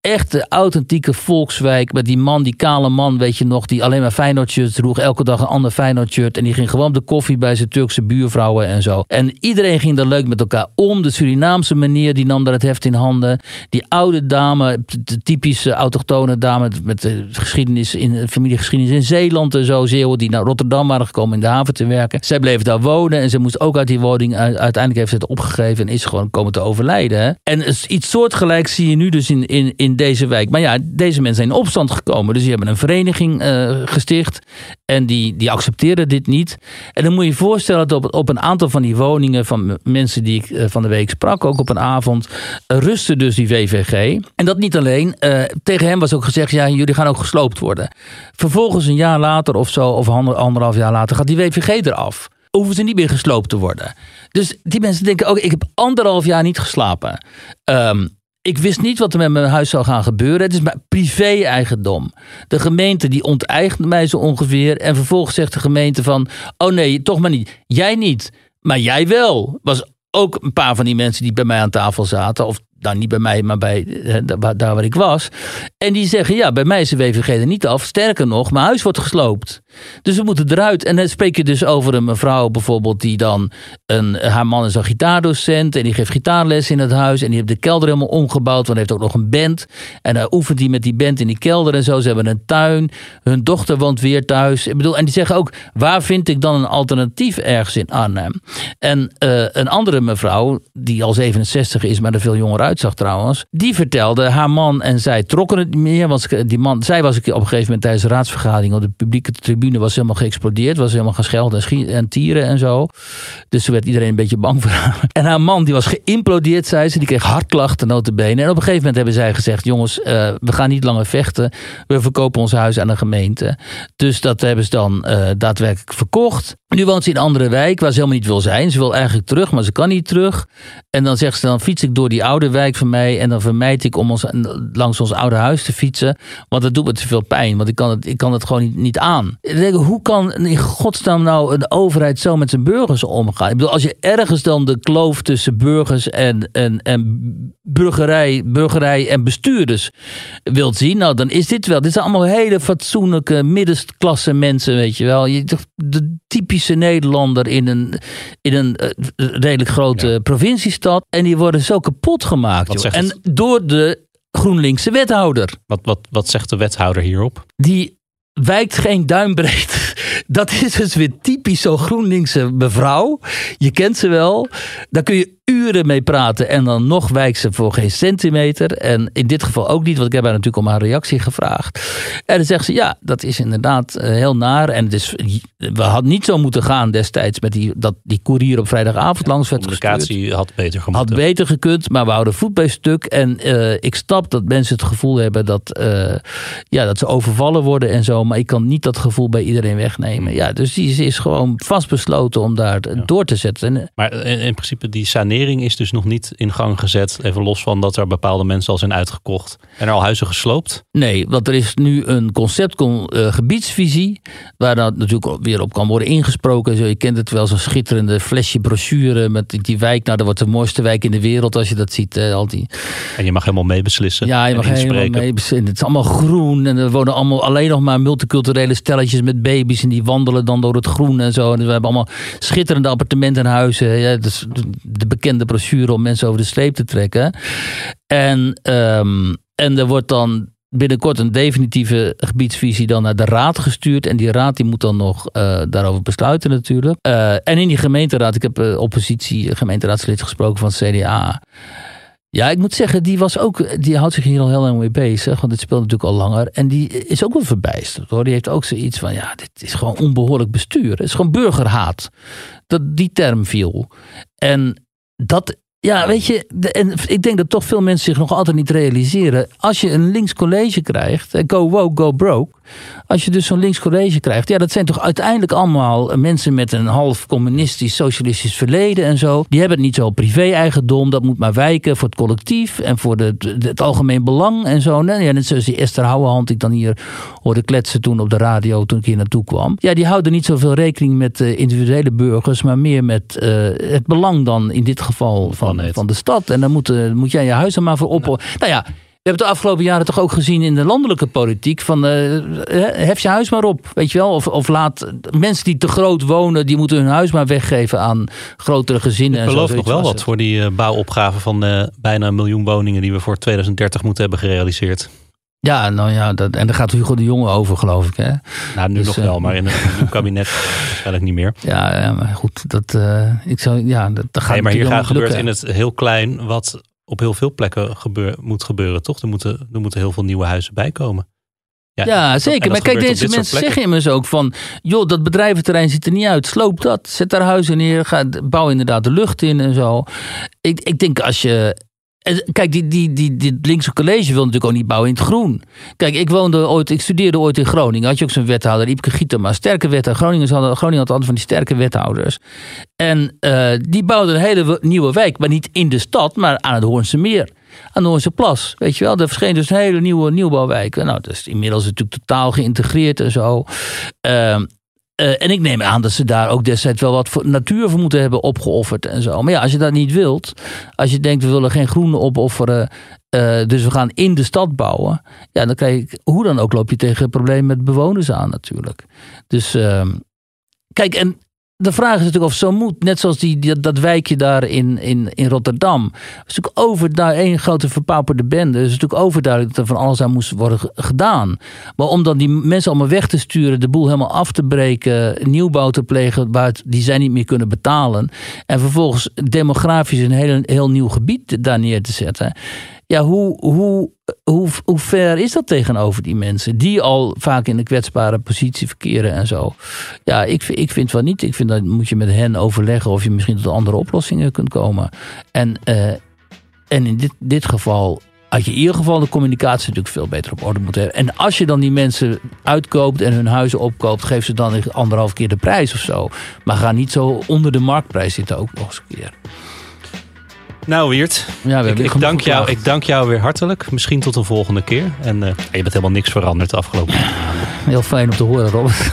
echte authentieke volkswijk. Met die man, die kale man, weet je nog, die alleen maar Feyenoord shirts droeg. Elke dag een ander Feyenoord shirt. En die ging gewoon op de koffie bij zijn Turkse buurvrouwen en zo. En iedereen ging daar leuk met elkaar om. De Surinaamse meneer, die nam daar het heft in handen. Die oude dame, de typische autochtone dame met de geschiedenis in, familiegeschiedenis in Zeeland en zo. Zeeuwen die naar Rotterdam waren gekomen in de haven te werken. Zij bleef daar wonen en ze moest ook uit die woning. Uiteindelijk heeft ze het opgegeven en is gewoon komen te overlijden. En iets soortgelijks zie je nu dus in, in, in deze wijk. Maar ja, deze mensen zijn in opstand gekomen. Dus die hebben een vereniging uh, gesticht. En die, die accepteren dit niet. En dan moet je je voorstellen dat op, op een aantal van die woningen van mensen die ik uh, van de week sprak, ook op een avond, uh, rustte dus die VVG. En dat niet alleen. tegen hem was ook gezegd, ja, jullie gaan ook gesloopt worden. Vervolgens een jaar later of zo, of anderhalf jaar later, gaat die VVG eraf hoeven ze niet meer gesloopt te worden. Dus die mensen denken ook, ik heb anderhalf jaar niet geslapen. Um, ik wist niet wat er met mijn huis zou gaan gebeuren. Het is mijn privé-eigendom. De gemeente die onteigent mij zo ongeveer. En vervolgens zegt de gemeente van... oh nee, toch maar niet. Jij niet, maar jij wel. Was ook een paar van die mensen die bij mij aan tafel zaten... of nou niet bij mij, maar bij eh, daar, waar ik was. En die zeggen, ja, bij mij is de WVG er niet af. Sterker nog, mijn huis wordt gesloopt. Dus we moeten eruit. En dan spreek je dus over een mevrouw bijvoorbeeld die dan, een, haar man is een gitaardocent en die geeft gitaarles in het huis. En die heeft de kelder helemaal omgebouwd, want hij heeft ook nog een band. En dan oefent hij met die band in die kelder en zo. Ze hebben een tuin. Hun dochter woont weer thuis. Ik bedoel, en die zeggen ook, waar vind ik dan een alternatief ergens in Arnhem? En eh, een andere mevrouw, die al 67 is, maar er veel jonger uitzag trouwens, die vertelde, haar man en zij trokken het meer. Want die man, zij was op een gegeven moment tijdens de raadsvergadering op de publieke tribune was helemaal geëxplodeerd, was helemaal gescheld en, en tieren en zo. Dus toen werd iedereen een beetje bang voor haar. En haar man die was geïmplodeerd, zei ze, die kreeg hartklachten notabene. En op een gegeven moment hebben zij gezegd, jongens, eh, we gaan niet langer vechten. We verkopen ons huis aan de gemeente. Dus dat hebben ze dan eh, daadwerkelijk verkocht. Nu woont ze in een andere wijk waar ze helemaal niet wil zijn. Ze wil eigenlijk terug, maar ze kan niet terug. En dan zegt ze, dan fiets ik door die oude wijk van mij. En dan vermijd ik om ons, langs ons oude huis te fietsen. Want dat doet me te veel pijn. Want ik kan het, ik kan het gewoon niet, aan. Hoe kan in godsnaam nou een overheid zo met zijn burgers omgaan? Ik bedoel, als je ergens dan de kloof tussen burgers en, en, en burgerij, burgerij en bestuurders wilt zien. Nou, dan is dit wel. Dit zijn allemaal hele fatsoenlijke middenklasse mensen, weet je wel. Je, de typische Nederlander in een, in een eh, redelijk grote provinciestad. En die worden zo kapot gemaakt. En het? door de GroenLinkse wethouder. Wat, wat, wat zegt de wethouder hierop? Die wijkt geen duimbreed. Dat is dus weer typisch zo'n GroenLinkse mevrouw. Je kent ze wel. Daar kun je uren mee praten en dan nog wijkt ze voor geen centimeter. En in dit geval ook niet, want ik heb haar natuurlijk om haar reactie gevraagd. En dan zegt ze, ja, dat is inderdaad eh, heel naar. En het is, we hadden niet zo moeten gaan destijds met die, dat die koerier op vrijdagavond langs werd gestuurd. Communicatie had beter Had gemoeten. beter gekund, maar we houden voet bij stuk. En eh, ik snap dat mensen het gevoel hebben dat, eh, ja, dat ze overvallen worden en zo. Maar ik kan niet dat gevoel bij iedereen wegnemen. Ja, dus die is, gewoon vastbesloten om daar door te zetten. En, Maar in, in principe die sanering is dus nog niet in gang gezet. Even los van dat er bepaalde mensen al zijn uitgekocht. En er al huizen gesloopt. Nee, want er is nu een conceptgebiedsvisie. waar dat natuurlijk weer op kan worden ingesproken. Zo, je kent het wel, zo'n schitterende flesje brochure. met die- wijk. Nou, dat wordt de mooiste wijk in de wereld als je dat ziet. hè, al die, En je mag helemaal meebeslissen. Ja, je mag helemaal inspreken. mee. bezinnen. Het is allemaal groen. En er wonen allemaal alleen nog maar multiculturele stelletjes met baby's. En die wandelen dan door het groen en zo. En we hebben allemaal schitterende appartementen en huizen. Ja, is de bekende brochure om mensen over de streep te trekken. En, ehm, en er wordt dan binnenkort een definitieve gebiedsvisie dan naar de raad gestuurd. En die raad die moet dan nog eh, daarover besluiten natuurlijk. Eh, en in die gemeenteraad, ik heb eh, oppositie gemeenteraadslid gesproken van het CDA. Ja, ik moet zeggen, die, was ook, die houdt zich hier al heel lang mee bezig. Want dit speelt natuurlijk al langer. En die is ook wel verbijsterd hoor. Die heeft ook zoiets van, ja, dit is gewoon onbehoorlijk bestuur. Het is gewoon burgerhaat. Dat die term viel. En dat, ja, weet je, de- en ik denk dat toch veel mensen zich nog altijd niet realiseren. Als je een links college krijgt, eh, go woke, go broke. Als je dus zo'n links college krijgt, ja, dat zijn toch uiteindelijk allemaal mensen met een half communistisch, socialistisch verleden en zo. Die hebben het niet zo privé-eigendom. Dat moet maar wijken voor het collectief en voor de, de- het algemeen belang en zo. Nee, ja, net zoals die Esther Houwehand, die ik dan hier hoorde kletsen toen op de radio toen ik hier naartoe kwam. Ja, die houden niet zoveel rekening met eh, individuele burgers, maar meer met eh, het belang dan in dit geval van, van de stad. En dan moet, moet jij je huis er maar voor op. Nou ja. We hebben het de afgelopen jaren toch ook gezien in de landelijke politiek. Van eh, hef je huis maar op. Weet je wel? Of, of laat mensen die te groot wonen. die moeten hun huis maar weggeven aan grotere gezinnen. Ik beloof nog wel wat voor die eh, bouwopgave van eh, bijna een miljoen woningen die we voor 2030 moeten hebben gerealiseerd. Ja, nou ja. Dat, en daar gaat Hugo de Jonge over, geloof ik. Hè? Nou, nu Dus, nog eh, wel, maar in nieuw kabinet waarschijnlijk niet meer. Ja, ja, maar goed. Dat, eh, ik zou, ja, dat, dat gaat Nee, maar hier gaat gebeurt in het heel klein wat op heel veel plekken gebeur, moet gebeuren, toch? Er moeten, er moeten heel veel nieuwe huizen bij komen. Ja, zeker. Maar kijk, deze mensen zeggen immers ook van... joh, dat bedrijventerrein ziet er niet uit. Sloop dat. Zet daar huizen neer. Ga, bouw inderdaad de lucht in en zo. Ik, ik denk als je... Kijk, die, die, die, die linkse college wil natuurlijk ook niet bouwen in het groen. Kijk, ik woonde ooit, ik studeerde ooit in Groningen. Had je ook zo'n wethouder, Iepke Gietema. Sterke wethouder. Groningen had, Groningen had altijd van die sterke wethouders. En eh, die bouwden een hele nieuwe wijk. Maar niet in de stad, maar aan het Hoornse Meer aan de Hoornse Plas. Weet je wel, er verscheen dus een hele nieuwe nieuwbouwwijk. Nou, dat is inmiddels natuurlijk totaal geïntegreerd en zo. Ehm, eh, en ik neem aan dat ze daar ook destijds wel wat voor natuur voor moeten hebben opgeofferd en zo. Maar ja, als je dat niet wilt, als je denkt we willen geen groene opofferen, eh, dus we gaan in de stad bouwen. Ja, dan krijg je, hoe dan ook, loop je tegen problemen met bewoners aan natuurlijk. Dus ehm, kijk, en de vraag is natuurlijk of zo moet. Net zoals die, die- dat wijkje daar in, in, in Rotterdam. Het is natuurlijk over daar één grote verpauperde bende. Het is natuurlijk overduidelijk dat er van alles aan moest worden ge- gedaan. Maar om dan die mensen allemaal weg te sturen, de boel helemaal af te breken, nieuwbouw te plegen, waar die zij niet meer kunnen betalen. En vervolgens demografisch een heel, heel nieuw gebied daar neer te zetten. Ja, hoe, hoe, hoe, hoe ver is dat tegenover die mensen? Die al vaak in een kwetsbare positie verkeren en zo. Ja, ik, ik vind wel niet. Ik vind dat moet je met hen overleggen of je misschien tot andere oplossingen kunt komen. En, eh, en in dit, dit geval had je in ieder geval de communicatie natuurlijk veel beter op orde moeten hebben. En als je dan die mensen uitkoopt en hun huizen opkoopt, geef ze dan anderhalf keer de prijs of zo. Maar ga niet zo onder de marktprijs zitten ook nog eens een keer. Nou, Wiert, Ja, we ik, ik, dank jou, ik dank jou weer hartelijk. Misschien tot een volgende keer. En eh, je bent helemaal niks veranderd de afgelopen Heel fijn om te horen, Robert.